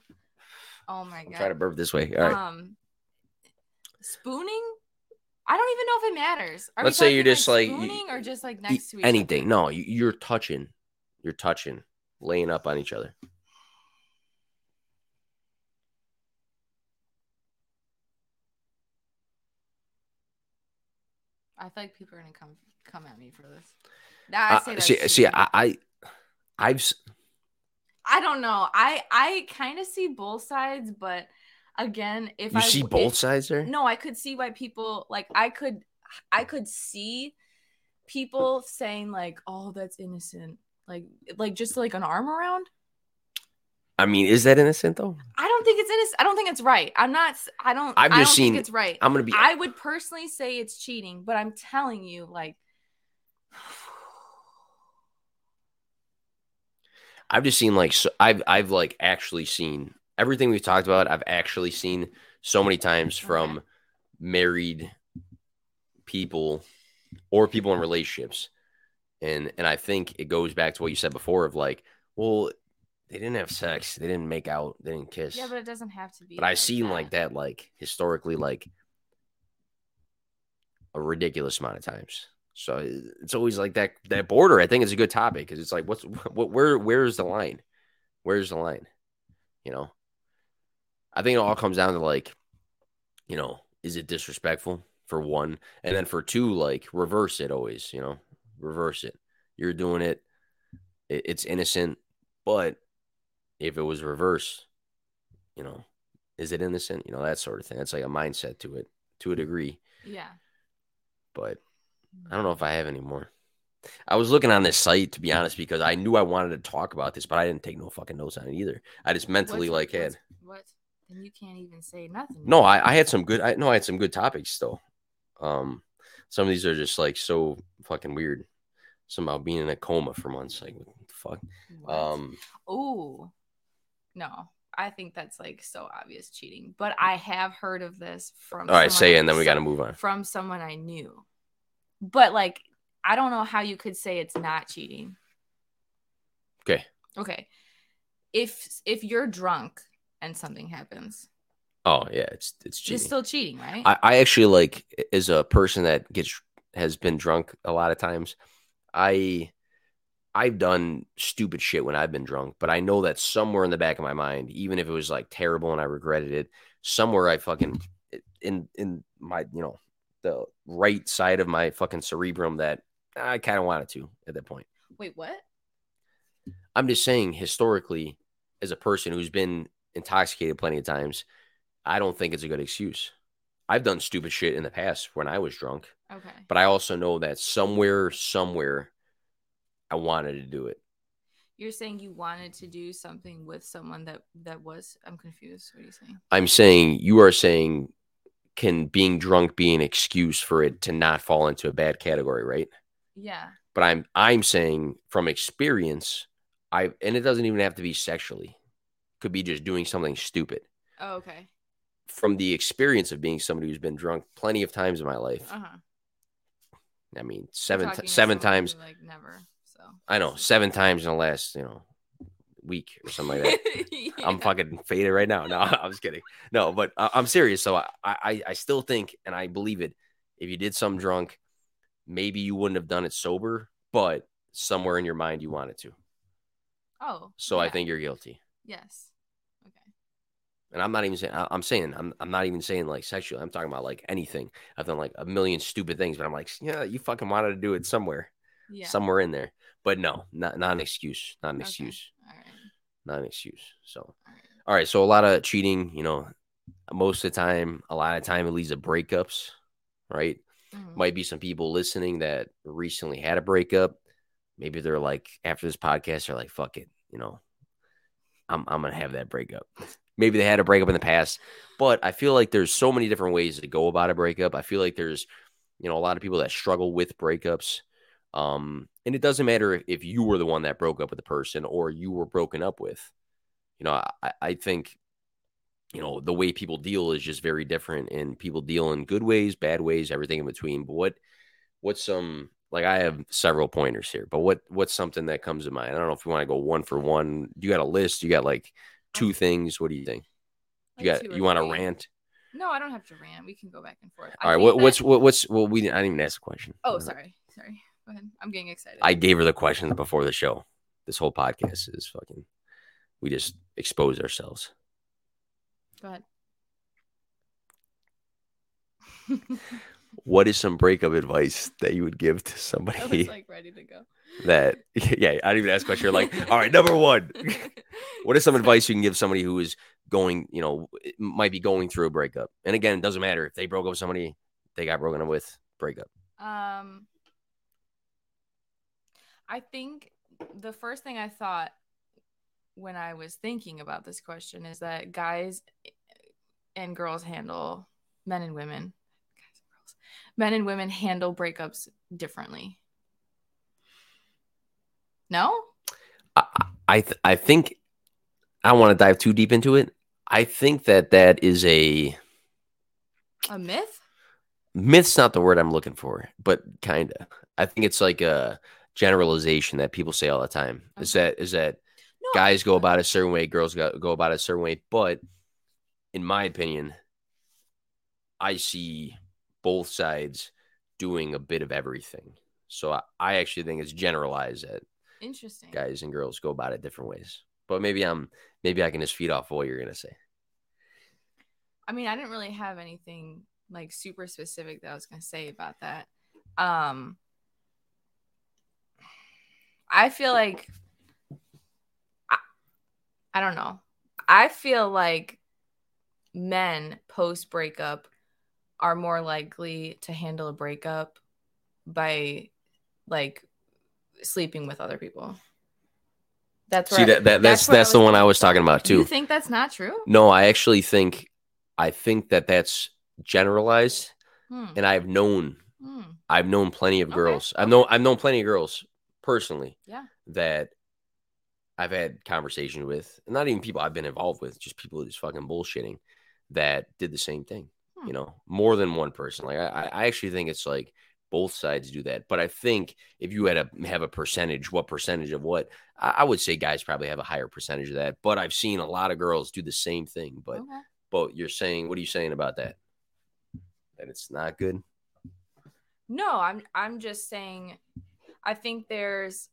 Oh my god. trying to burp this way. All right. Um, spooning. I don't even know if it matters. Are Let's say you're just, like, you- or just like next to each anything. other? No, you, you're touching. You're touching, laying up on each other. I feel like people are gonna come come at me for this. Nah, I say Uh, see, see. I, I, I've. I don't know. I I kind of see both sides, but again, if You I see if- both sides there. No, I could see why people like I could I could see people saying like, "Oh, that's innocent." Like like just like an arm around. I mean, is that innocent though? I don't think it's innocent. I don't think it's right. I'm not I don't I've I just think it's right. I'm gonna be. I would personally say it's cheating, but I'm telling you like I've just seen like so, I've I've like actually seen everything we've talked about. I've actually seen so many times from married people or people in relationships, and and I think it goes back to what you said before of like, well, they didn't have sex, they didn't make out, they didn't kiss. yeah, but it doesn't have to be. but I've seen like that like historically like a ridiculous amount of times. So it's always like that that border. I think is a good topic because it's like what's what where where's the line? Where's the line? You know, I think it all comes down to like, you know, is it disrespectful for one, and then for two, like reverse it always. You know, reverse it. You're doing it. it it's innocent, but if it was reverse, you know, is it innocent? You know, that sort of thing. That's like a mindset to it to a degree. Yeah. But I don't know if I have any more. I was looking on this site to be honest because I knew I wanted to talk about this, but I didn't take no fucking notes on it either. I just mentally What's- like had what's- what? Then you can't even say nothing. no, I, I had some good. I no, I had some good topics still. Um, some of these are just like so fucking weird. Somehow being in a coma for months, like what the fuck. What? Um, Ooh. No. I think that's like so obvious cheating. But I have heard of this from all right, say it, and then we got to move on. from someone I knew. But like I don't know how you could say it's not cheating. Okay. Okay. If if you're drunk and something happens, Oh yeah, it's it's it's still cheating, right? I, I actually like as a person that gets has been drunk a lot of times. I I've done stupid shit when I've been drunk, but I know that somewhere in the back of my mind, even if it was like terrible and I regretted it, somewhere I fucking in in my you know the right side of my fucking cerebrum that I kind of wanted to at that point. Wait, what? I'm just saying historically, as a person who's been intoxicated plenty of times, I don't think it's a good excuse. I've done stupid shit in the past when I was drunk, Okay. but I also know that somewhere, somewhere, I wanted to do it. You're saying you wanted to do something with someone that that was I'm confused. What are you saying? I'm saying you are saying can being drunk be an excuse for it to not fall into a bad category, right? Yeah. But I'm I'm saying from experience, I and it doesn't even have to be sexually. Could be just doing something stupid. Oh, okay. From the experience of being somebody who's been drunk plenty of times in my life. Uh-huh. I mean, seven to seven times. like never. So I know seven times in the last you know week or something like that. I'm fucking faded right now. No, I'm just kidding. No, but I- I'm serious. So I, I, I still think, and I believe it. If you did something drunk, maybe you wouldn't have done it sober, but somewhere in your mind you wanted to. Oh. So I think you're guilty. Yes. And I'm not even saying I'm saying I'm I'm not even saying like sexually. I'm talking about like anything. I've done like a million stupid things, but I'm like, yeah, you fucking wanted to do it somewhere, Yeah. somewhere in there. But no, not not an excuse. Not an Okay. excuse. Right. Not an excuse. So All right. all right. So a lot of cheating, you know, most of the time, a lot of time it leads to breakups, right? Mhm. Might be some people listening that recently had a breakup. Maybe they're like after this podcast, they're like, fuck it, you know, I'm I'm gonna have that breakup. Maybe they had a breakup in the past, but I feel like there's so many different ways to go about a breakup. I feel like there's, you know, a lot of people that struggle with breakups. Um, and it doesn't matter if you were the one that broke up with the person or you were broken up with. You know, I, I think, you know, the way people deal is just very different and people deal in good ways, bad ways, everything in between. But what what's some like I have several pointers here, but what what's something that comes to mind? I don't know if you want to go one for one. You got a list, you got like two things. What do you think? You got you want to rant? No, I don't have to rant. We can go back and forth. I All right, think what, what's what, what's well we didn't, I didn't even ask a question. Oh, sorry. Sorry. Go ahead. I'm getting excited. I gave her the questions before the show. This whole podcast is fucking we just expose ourselves. Go ahead. What is some breakup advice that you would give to I somebody was like ready to go. that yeah, I didn't even ask a question. You're like, all right, number one. What is some advice you can give somebody who is going, you know, might be going through a breakup? And again, it doesn't matter if they broke up with somebody, they got broken up with, breakup. Um, I think the first thing I thought when I was thinking about this question is that guys and girls handle men and women, guys and girls, men and women handle breakups differently. No? I I, th- I think I don't want to dive too deep into it. I think that that is a A myth? myth's not the word I'm looking for, but kind of. I think it's like a generalization that people say all the time. Is that is that No. guys go about a certain way, girls go, go about a certain way. But in my opinion, I see both sides doing a bit of everything. So I, I actually think it's generalized that Interesting. guys and girls go about it different ways. But maybe I'm maybe I can just feed off of what you're gonna say. I mean, I didn't really have anything like super specific that I was going to say about that. Um I feel like I, I don't know. I feel like men post breakup are more likely to handle a breakup by like sleeping with other people. That's See I- that, that that's where that's the one I was talking about too. you think that's not true? No, I actually think I think that that's generalized, Hmm. and I've known Hmm. I've known plenty of Okay, girls. I've known I've known plenty of girls personally. Yeah. That I've had conversations with, not even people I've been involved with, just people just fucking bullshitting that did the same thing. Hmm. You know, more than one person. Like I, I I actually think it's like both sides do that. But I think if you had to have a percentage, what percentage of what, I, I would say guys probably have a higher percentage of that. But I've seen a lot of girls do the same thing. But Okay. but you're saying, what are you saying about that? That it's not good. No, I'm I'm just saying I think there's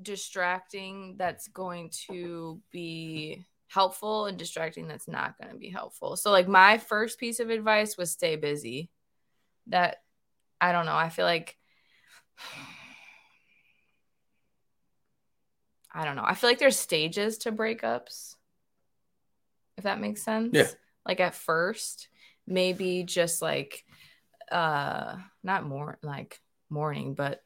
distracting that's going to be helpful and distracting that's not going to be helpful. So like my first piece of advice was stay busy. That I don't know, I feel like I don't know. I feel like there's stages to breakups. If that makes sense. Yeah. Like at first, maybe just like uh not more like mourning, but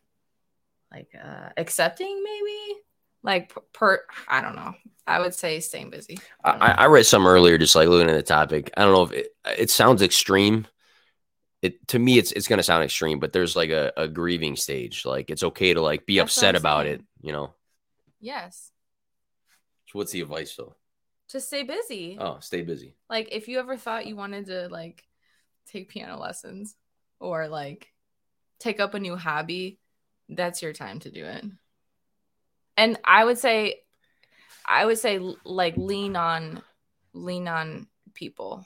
like uh accepting maybe like per, I don't know. I would say staying busy. I I. I read some earlier, just like looking at the topic. I don't know if it, it sounds extreme. It to me, it's it's gonna sound extreme, but there's like a, a grieving stage. Like it's okay to like be That's upset about saying. it. You know. yes. So what's the advice though? To stay busy. Oh, stay busy. Like if you ever thought you wanted to like take piano lessons or like take up a new hobby, that's your time to do it. And I would say I would say like lean on lean on people.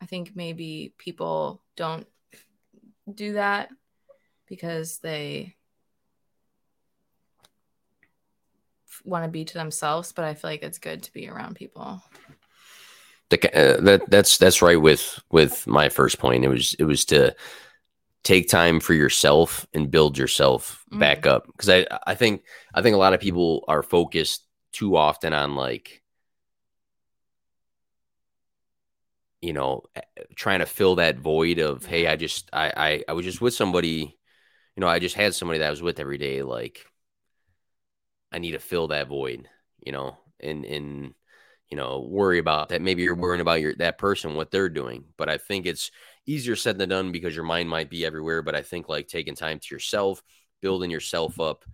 I think maybe people don't do that because they want to be to themselves, but I feel like it's good to be around people. The, uh, that that's that's right with with my first point. It was it was to take time for yourself and build yourself Mhm. back up because I I think I think a lot of people are focused too often on like you know eh, trying to fill that void of hey I just I I, I was just with somebody you know I just had somebody that I was with every day like I need to fill that void you know and and you know worry about that maybe you're worrying about your that person what they're doing but I think it's easier said than done because your mind might be everywhere but I think like taking time to yourself building yourself up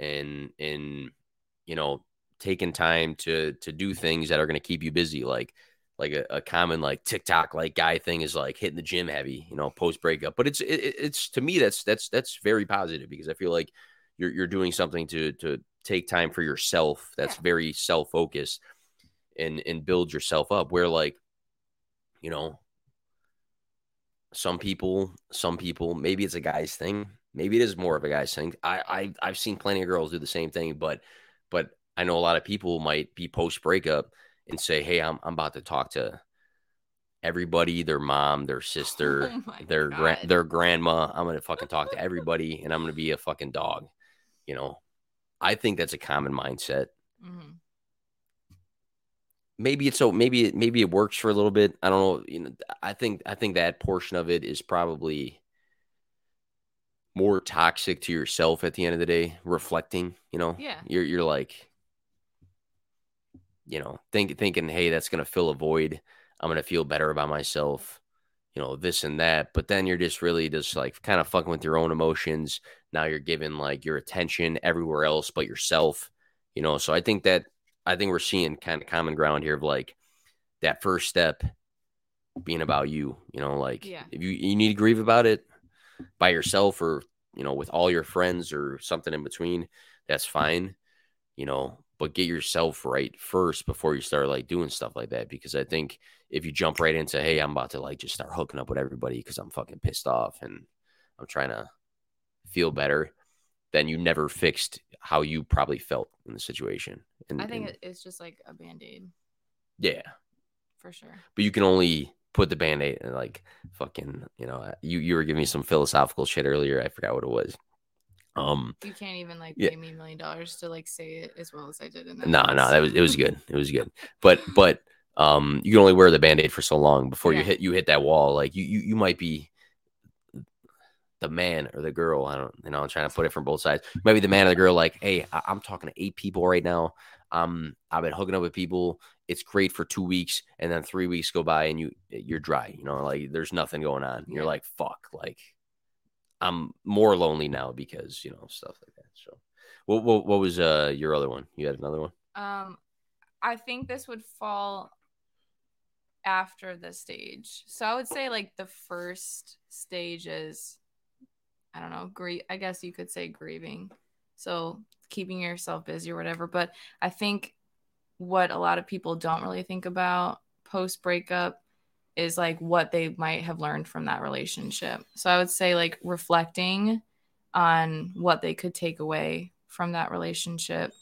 and and you know taking time to to do things that are going to keep you busy like like a, a common like TikTok like guy thing is like hitting the gym heavy, you know, post breakup. But it's it, it- it's to me that's that's that's very positive because I feel like you're you're doing something to to take time for yourself. That's Yeah. very self focused and and build yourself up. Where like, you know, some people some people maybe it's a guy's thing, maybe it is more of a guy's thing. I I I've seen plenty of girls do the same thing, but but I know a lot of people might be post breakup and say, "Hey, I'm I'm about to talk to everybody, their mom, their sister, Oh their God. their grandma. I'm gonna fucking talk to everybody, and I'm gonna be a fucking dog." You know, I think that's a common mindset. Mhm. Maybe it's so maybe it maybe it works for a little bit. I don't know. You know, I think I think that portion of it is probably more toxic to yourself at the end of the day. Reflecting, you know, Yeah. you're you're like, you know, think thinking, hey, that's gonna fill a void. I'm gonna feel better about myself, you know, this and that. But then you're just really just like kind of fucking with your own emotions. Now you're giving like your attention everywhere else but yourself, you know. So I think that I think we're seeing kind of common ground here of like that first step being about you, you know, like Yeah. if you you need to grieve about it by yourself or you know with all your friends or something in between, that's fine, you know, but get yourself right first before you start like doing stuff like that because I think if you jump right into hey, I'm about to like just start hooking up with everybody because I'm fucking pissed off and I'm trying to feel better, then you never fixed how you probably felt in the situation. And I think and- it's just like a band aid yeah, for sure. but you can only put the band-aid and like fucking you know you you were giving me some philosophical shit earlier i forgot what it was um You can't even like Yeah. pay me a million dollars to like say it as well as I did in that. no no piece. that was it was good it was good but but um you can only wear the band-aid for so long before you hit you hit that wall like you you, you might be the man or the girl i don't you know i'm trying to put it from both sides. Maybe the man or the girl like hey I, i'm talking to eight people right now. Um i've been hooking up with people. It's great for two weeks and then three weeks go by and you you're dry you know like there's nothing going on. You're like fuck like i'm more lonely now because you know stuff like that. So what, what, what was uh your other one? You had another one? Um, I think this would fall after the stage. So I would say like the first stage is, I don't know, grief. I guess you could say grieving. So keeping yourself busy or whatever. But I think what a lot of people don't really think about post breakup is like what they might have learned from that relationship. So I would say like reflecting on what they could take away from that relationship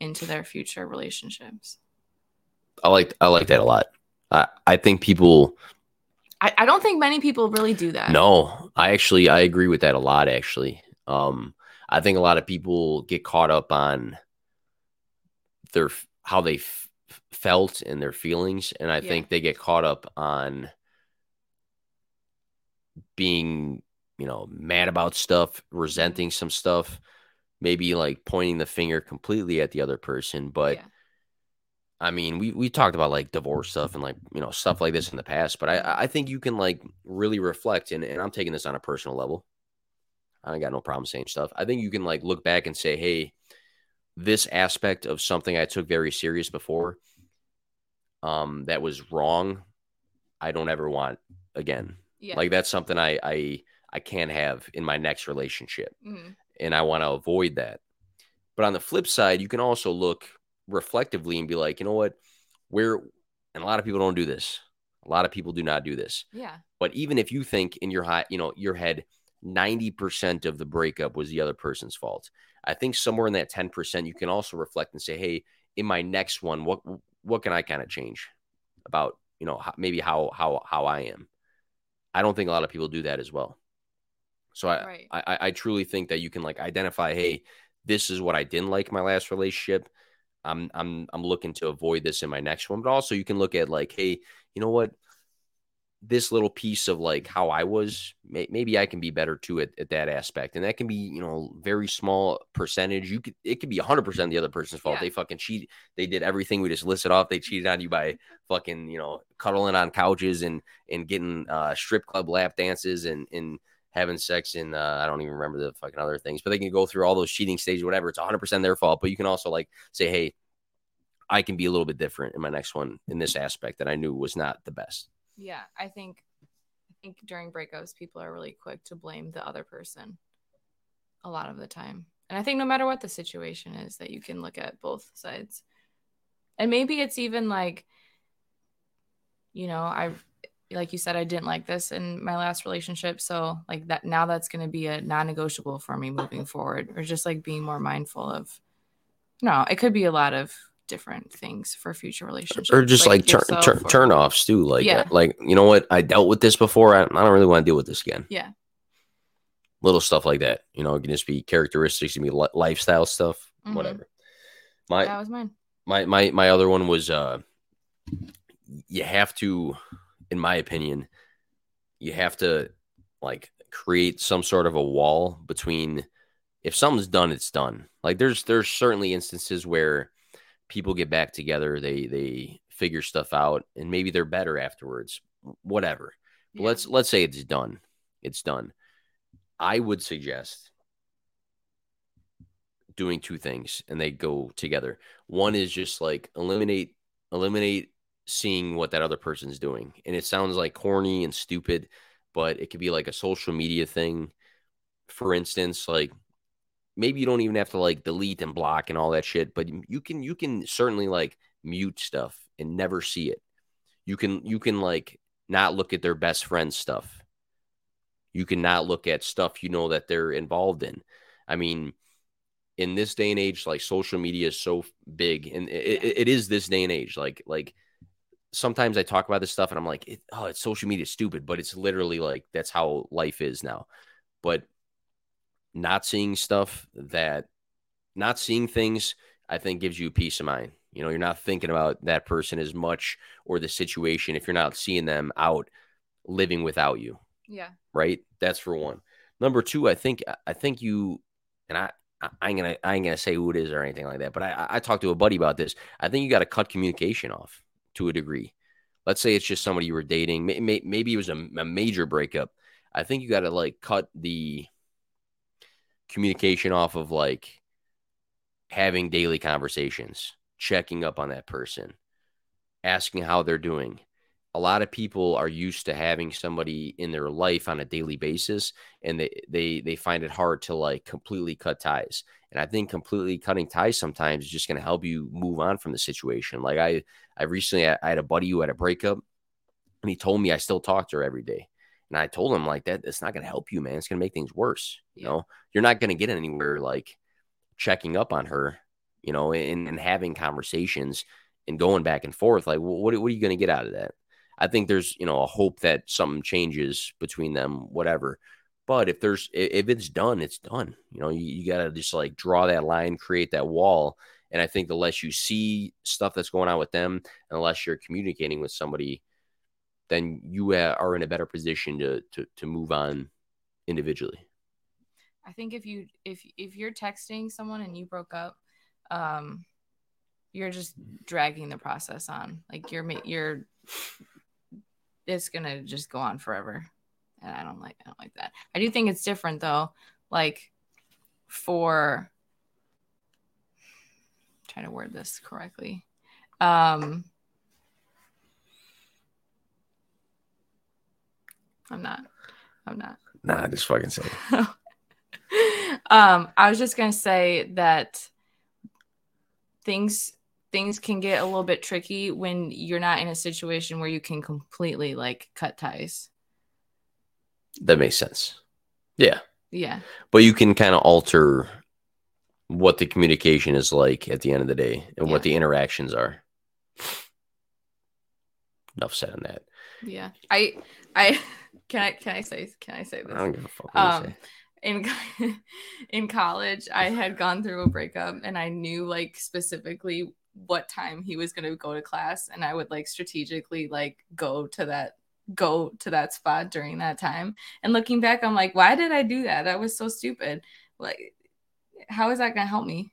into their future relationships. i like i like that a lot i i think people I, I don't think many people really do that. No, I actually I agree with that a lot. Actually, um, I think a lot of people get caught up on their how they f- felt and their feelings, and I Yeah. think they get caught up on being, you know, mad about stuff, resenting some stuff, maybe like pointing the finger completely at the other person. But Yeah. I mean, we we talked about like divorce stuff and like you know stuff like this in the past, but I I think you can like really reflect and, and I'm taking this on a personal level. I got no problem saying stuff. I think you can like look back and say, hey, this aspect of something I took very serious before, um, that was wrong. I don't ever want again. Yeah. Like that's something I I I can't have in my next relationship Mhm. and I want to avoid that. But on the flip side, you can also look reflectively and be like, you know what, where, and a lot of people don't do this. A lot of people do not do this. Yeah. But even if you think in your high, you know, your head, 90% of the breakup was the other person's fault. I think somewhere in that 10%, you can also reflect and say, hey, in my next one, what what can I kind of change about you know, maybe how how how I am. I don't think a lot of people do that as well. So I, Right. I I- I truly think that you can like identify, hey, this is what I didn't like in my last relationship. I'm I'm I'm looking to avoid this in my next one. But also you can look at like, hey, you know what? This little piece of like how I was, may, maybe I can be better too at, at that aspect, and that can be you know very small percentage. You could it could be 100 percent the other person's fault. Yeah. They fucking cheat. They did everything we just listed off. They cheated on you by fucking you know cuddling on couches and and getting uh, strip club lap dances and and having sex and uh, I don't even remember the fucking other things, but they can go through all those cheating stages, whatever. It's 100 percent their fault. But you can also like say, hey, I can be a little bit different in my next one in this aspect that I knew was not the best. Yeah, I think I think during breakups people are really quick to blame the other person a lot of the time. And I think no matter what the situation is that you can look at both sides. And maybe it's even like you know, I like you said I didn't like this in my last relationship, so like that now that's going to be a non-negotiable for me moving forward or just like being more mindful of no, it could be a lot of different things for future relationships Or just like, turn, yourself turn, or- turn offs too. Like, Yeah. like you know what? I dealt with this before. I, I don't really want to deal with this again. Yeah. Little stuff like that. You know, it can just be characteristics, it can be li- lifestyle stuff, Mhm. whatever. My that was mine. my my my other one was uh you have to in my opinion you have to like create some sort of a wall between if something's done it's done. Like there's there's certainly instances where people get back together they they figure stuff out and maybe they're better afterwards whatever. Yeah. let's let's say it's done it's done. I would suggest doing two things and they go together. One is just like eliminate eliminate seeing what that other person's doing and it sounds like corny and stupid but it could be like a social media thing. For instance like maybe you don't even have to like delete and block and all that shit but you can you can certainly like mute stuff and never see it. You can you can like not look at their best friend's stuff. You can not look at stuff you know that they're involved in. I mean in this day and age like social media is so big and it, it, it is this day and age like like sometimes i talk about this stuff and i'm like it, oh it's social media stupid but it's literally like that's how life is now but not seeing stuff that not seeing things i think gives you peace of mind you know you're not thinking about that person as much or the situation if you're not seeing them out living without you Yeah. right? That's for one. Number two, I think I think you and I I ain't gonna I ain't gonna say who it is or anything like that, but I I- I talked to a buddy about this. I think you got to cut communication off to a degree. Let's say it's just somebody you were dating. May, may, maybe it was a, a major breakup. I think you got to like cut the communication off of like having daily conversations, checking up on that person, asking how they're doing. A lot of people are used to having somebody in their life on a daily basis and they they they find it hard to like completely cut ties. And I think completely cutting ties sometimes is just going to help you move on from the situation. Like I I recently I had a buddy who had a breakup and he told me I still talk to her every day. And I told him like that it's not going to help you, man. It's going to make things worse. You know, you're not going to get anywhere like checking up on her, you know, and, and having conversations and going back and forth. Like, what, what are you going to get out of that? I think there's, you know, a hope that something changes between them, whatever. But if there's, if it's done, it's done. You know, you, you got to just like draw that line, create that wall. And I think the less you see stuff that's going on with them, and the less you're communicating with somebody, then you uh, are in a better position to, to, to move on individually. I think if you if if you're texting someone and you broke up, um, you're just dragging the process on. Like you're you're it's gonna just go on forever, and I don't like I don't like that. I do think it's different though. Like for trying to word this correctly. Um, I'm not. I'm not. Nah, just fucking say. um, I was just gonna say that things things can get a little bit tricky when you're not in a situation where you can completely like cut ties. That makes sense. Yeah. Yeah. But you can kind of alter what the communication is like at the end of the day and Yeah. what the interactions are. enough said on that. Yeah. I I can I can I say can I say this? I don't give a fuck. What you Um say. in in college, I had gone through a breakup and I knew like specifically what time he was going to go to class and I would like strategically like go to that go to that spot during that time. And looking back, I'm like, why did I do that? That was so stupid. Like how is that going to help me?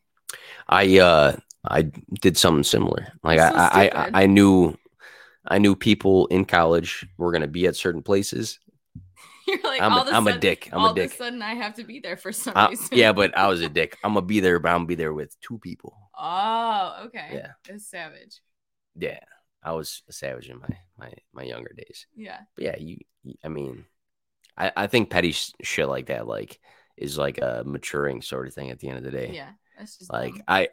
I uh I did something similar. Like so I, I. I I knew I knew people in college were gonna be at certain places. You're like I'm a, I'm sudden, a dick. I'm all a dick. of a sudden I have to be there for some I- reason. yeah, but I was a dick. I'm gonna be there, but I'm gonna be there with two people. Oh, okay. Yeah. It's savage. Yeah, I was a savage in my my my younger days. Yeah. But yeah, you. you- I mean, I I think petty sh- shit like that like is like a maturing sort of thing at the end of the day. Yeah. That's just Like dumb. I.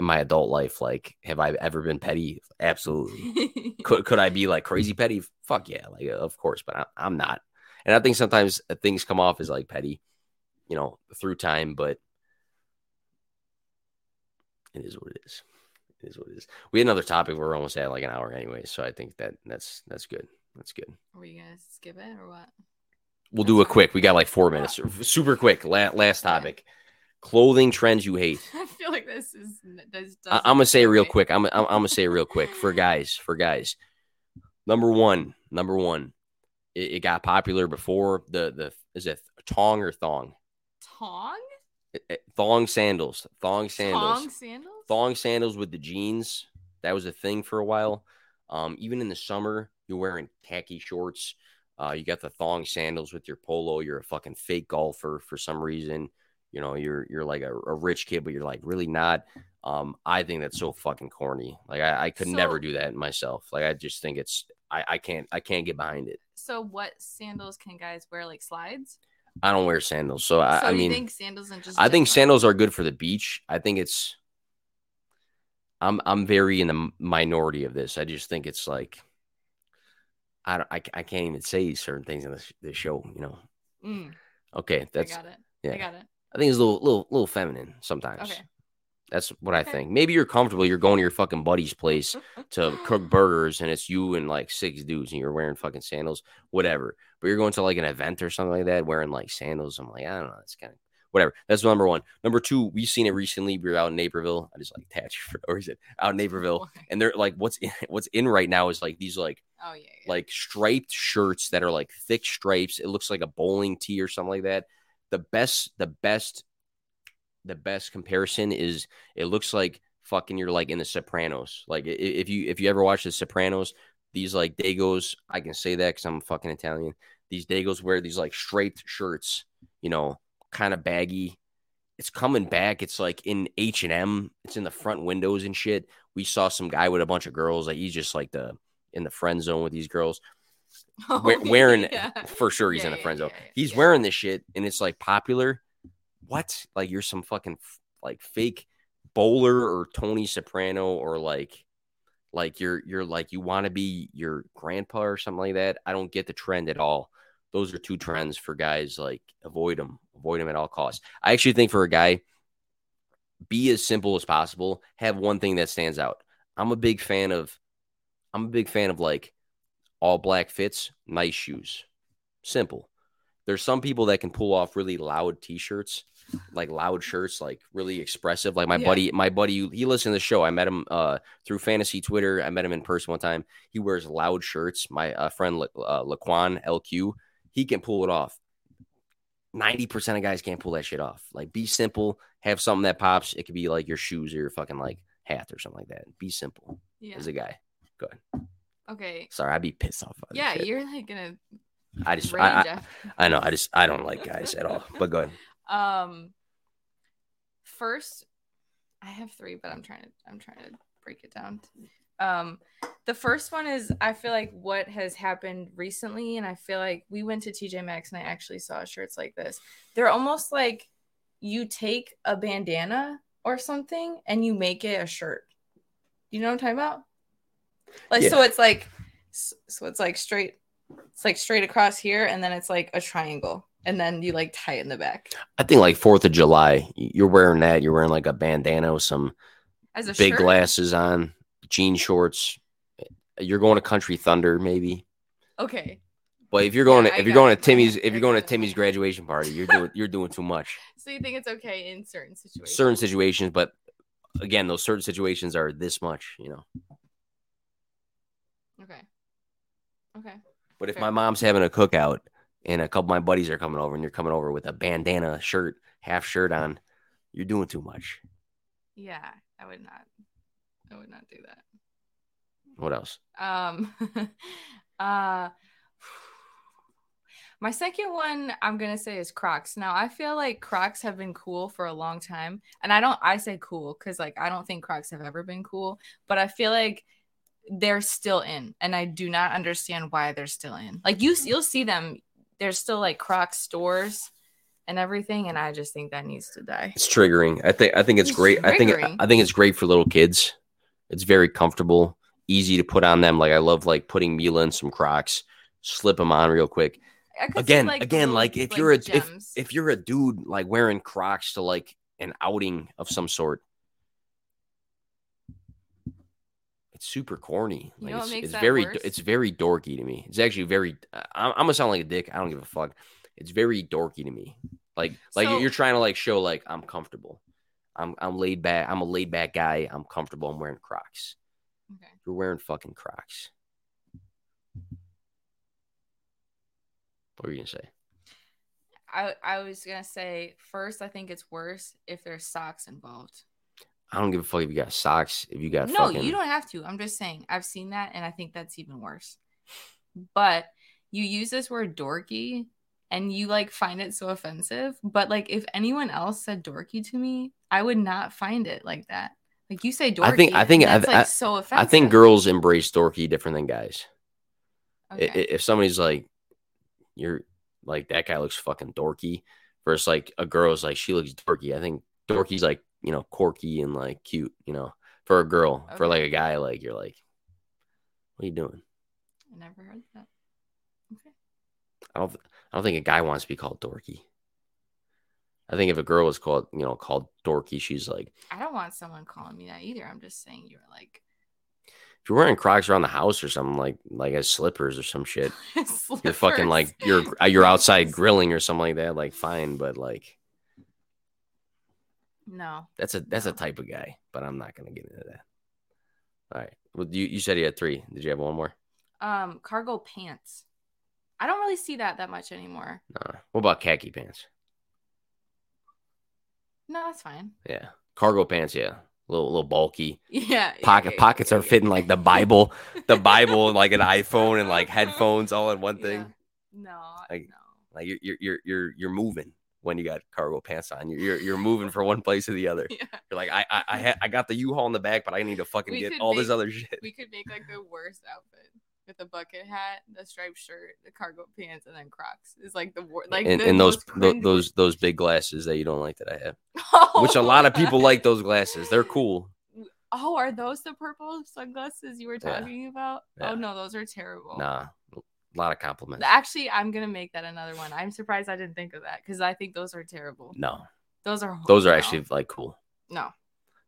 In my adult life, like, have I ever been petty? Absolutely. could could I be like crazy petty? Fuck yeah, like of course, but I, I'm not. And I think sometimes uh, things come off as like petty, you know, through time, but it is what it is. It is what it is. We had another topic. We're almost at like an hour anyway, so I think that that's that's good. That's good. Are we gonna skip it or what? We'll That's do a quick. We got like four minutes. Super quick. La- last Okay. Clothing trends you hate. I feel like this is. This I, I'm gonna say real quick. I'm, I'm I'm gonna say real quick for guys. For guys, number one, number one, it, it got popular before the the is it tong or thong? Tong? It- it- thong sandals, thong sandals, Tong sandals? thong sandals with the jeans. That was a thing for a while. Um, even in the summer, you're wearing khaki shorts. Uh, you got the thong sandals with your polo. You're a fucking fake golfer for some reason. You know, you're you're like a, a rich kid, but you're like really not. Um, I think that's so fucking corny. Like I, I could never do that myself. Like I just think it's I, I can't I can't get behind it. So what sandals can guys wear? Like slides? I don't wear sandals, so I, so I mean, think sandals and just I think sandals are good for the beach. I think it's. I'm I'm very in the minority of this. I just think it's like. I don't. I, I can't even say certain things in this, this show. You know. Mm, Okay, that's. I got it. yeah. I got it. I think it's a little little little feminine sometimes. Okay. That's what I think. Maybe you're comfortable. You're going to your fucking buddy's place to cook burgers, and it's you and like six dudes, and you're wearing fucking sandals, whatever. But you're going to like an event or something like that, wearing like sandals. I'm like, I don't know. That's kind of whatever. That's number one. Number two, we've seen it recently. We were out in Naperville. I just like attach for or is it out in Naperville? And they're like, what's in, what's in right now is like these like Oh yeah. yeah. like striped shirts that are like thick stripes. It looks like a bowling tee or something like that. The best, the best, the best comparison is it looks like fucking you're like in the Sopranos. Like if you if you ever watch the Sopranos, these like Dagos, I can say that because I'm fucking Italian. These Dagos wear these like striped shirts, you know, kind of baggy. It's coming back. It's like in H and M. It's in the front windows and shit. We saw some guy with a bunch of girls. Like he's just like the in the friend zone with these girls. Oh, we- wearing yeah. for sure he's Yeah, in a friend zone. he's wearing this shit and it's like popular. What? Like you're some fucking like fake bowler or Tony Soprano or like like you're you're like you want to be your grandpa or something like that. I don't get the trend at all. Those are two trends for guys like avoid them, avoid them at all costs. I actually think for a guy be as simple as possible. Have one thing that stands out. I'm a big fan of I'm a big fan of like all black fits, nice shoes. Simple. There's some people that can pull off really loud t-shirts, like loud shirts, like really expressive. Like my Yeah. buddy, my buddy, he listened to the show. I met him uh, through fantasy Twitter. I met him in person one time. He wears loud shirts. My uh, friend La- uh, Laquan LQ, he can pull it off. 90% of guys can't pull that shit off. Like be simple, have something that pops. It could be like your shoes or your fucking like hat or something like that. Be simple Yeah. as a guy. Okay. Sorry, I'd be pissed off. Yeah, you're like gonna I just, I, I, I know, I just, I don't like guys at all. But go ahead. Um, first, I have three, but I'm trying to I'm trying to break it down. Um, the first one is I feel like what has happened recently, and I feel like we went to TJ Maxx and I actually saw shirts like this. They're almost like you take a bandana or something and you make it a shirt. You know what I'm talking about? Like so, it's like so it's like straight. It's like straight across here, and then it's like a triangle, and then you like tie it in the back. I think like Fourth of July, you're wearing that. You're wearing like a bandana with some as a big shirt. glasses on, jean shorts. you're going to Country Thunder, maybe. Okay. But if you're going Yeah, to I if you're going it. to Timmy's if you're going to. Timmy's graduation party, you're doing you're doing too much. So you think it's okay in certain situations? Certain situations, but again, those certain situations are this much, you know. Okay. Okay. But if Fair. my mom's having a cookout and a couple of my buddies are coming over and you're coming over with a bandana shirt, half shirt on, you're doing too much. Yeah, I would not. I would not do that. What else? Um, uh, my second one I'm gonna say is Crocs. Now I feel like Crocs have been cool for a long time, and I don't. I say cool because like I don't think Crocs have ever been cool, but I feel like they're still in, and I do not understand why they're still in. Like you, you'll see them. There's still like Crocs stores and everything, and I just think that needs to die. It's triggering. I think I think it's It's great. I think. I think it's great for little kids. It's very comfortable, easy to put on them. Like I love like putting Mila in some Crocs, slip them on real quick. Again, like, again, like if you're a if, if you're a dude like wearing Crocs to like an outing of some sort, it's super corny. You know it's, it's very worse? it's very dorky to me. It's actually very. I- I'm, I'm gonna sound like a dick. I don't give a fuck. It's very dorky to me. Like like So- you're trying to like show like I'm comfortable. I'm I'm laid back. I'm a laid back guy. I'm comfortable. I'm wearing Crocs. Okay. You're wearing fucking Crocs. What were you gonna say? I I was gonna say first. I think it's worse if there's socks involved. I don't give a fuck if you got socks. If you got no, fucking, you don't have to. I'm just saying. I've seen that, and I think that's even worse. But you use this word dorky, and you like find it so offensive. But like, if anyone else said dorky to me, I would not find it like that. Like you say dorky, I think- I think- that's I- like I- so I think girls embrace dorky different than guys. Okay. If somebody's like, you're like that guy looks fucking dorky, versus like a girl's like she looks dorky. I think dorky's like you know quirky and like cute. You know, for a girl, for like a guy, like you're like, what are you doing? I never heard that. Okay. I don't. I don't think a guy wants to be called dorky. I think if a girl was called, you know, called dorky, she's like, I don't want someone calling me that either. I'm just saying you're like if you're wearing Crocs around the house or something like, like as slippers or some shit, you're fucking like you're you're outside grilling or something like that. Like fine, but like No. that's a that's a type of guy. But I'm not gonna get into that. All right. Well, you you said you had three. Did you have one more? Um, cargo pants. I don't really see that that much anymore. No. What about khaki pants? No, that's fine. Yeah, cargo pants. Yeah, a little little bulky. Yeah. Pocket yeah, pockets yeah, are yeah, fitting like the Bible, the Bible, and like an iPhone and like headphones all in one thing. No, Like- no. Like you're you're you're you're moving when you got cargo pants on. You're you're, you're moving from one place to the other. Yeah. You're like I I I, ha- I got the U-Haul in the back, but I need to fucking We get all this other shit. We could make like the worst outfit with a bucket hat, the striped shirt, the cargo pants, and then Crocs. Is like the wor- like and the and those tho- those those big glasses that you don't like that I have, oh, which a lot of people like those glasses. They're cool. Oh, are those the purple sunglasses you were Yeah. talking about? Yeah. Oh no, those are terrible. Nah, a lot of compliments. Actually, I'm gonna make that another one. I'm surprised I didn't think of that because I think those are terrible. No, Those are those are actually like cool. no,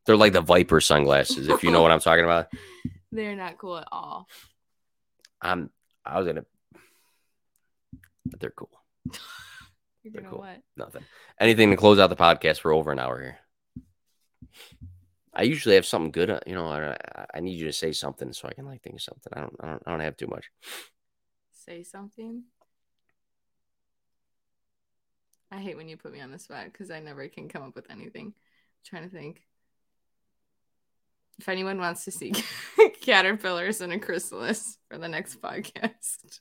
They're like the Viper sunglasses, if you know what I'm talking about. they're not cool at all. I'm I was gonna, but they're cool. You're They're gonna cool. what? Nothing. Anything to close out the podcast? We're over an hour here. I usually have something good. uh, You know, I, I- I need you to say something so I can like think of something. I don't. I don't. I don't have too much. Say something. I hate when you put me on the spot because I never can come up with anything. trying to think. If anyone wants to see caterpillars and a chrysalis for the next podcast,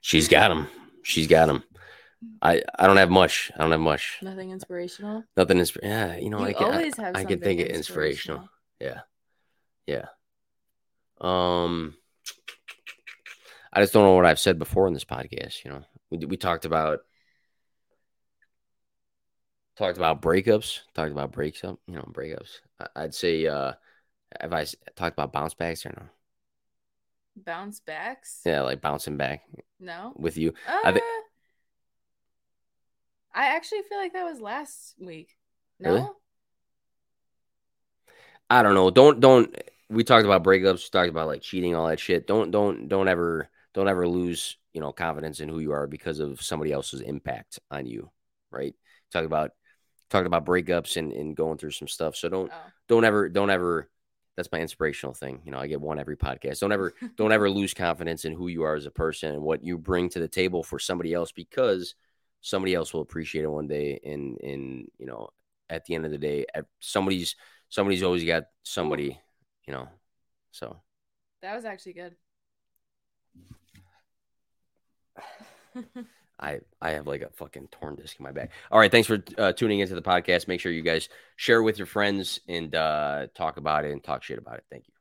She's got them. She's got them. I. I don't have much. I don't have much. nothing inspirational. Nothing is. Yeah. You know. you I can. I, always have. I can think something of inspirational. Yeah. Yeah. Um. I just don't know what I've said before in this podcast. You know, we we talked about talked about breakups, talked about breaks up. You know, breakups. I- I'd say, uh have I talked about bounce backs or no? Bounce backs? Yeah, like bouncing back No. with you. Uh, thi- I actually feel like that was last week. No. Really? I don't know. Don't don't we talked about breakups, we talked about like cheating, all that shit. Don't don't don't ever don't ever lose you know confidence in who you are because of somebody else's impact on you, right? Talk about talking about breakups and, and going through some stuff. So don't Oh. don't ever don't ever that's my inspirational thing. You know, I get one every podcast. Don't ever don't ever lose confidence in who you are as a person and what you bring to the table for somebody else because somebody else will appreciate it one day and and you know at the end of the day somebody's somebody's always got somebody you know so That was actually good. I I have like a fucking torn disc in my back. All right, thanks for uh, tuning into the podcast. Make sure you guys share with your friends and uh, talk about it and talk shit about it. Thank you.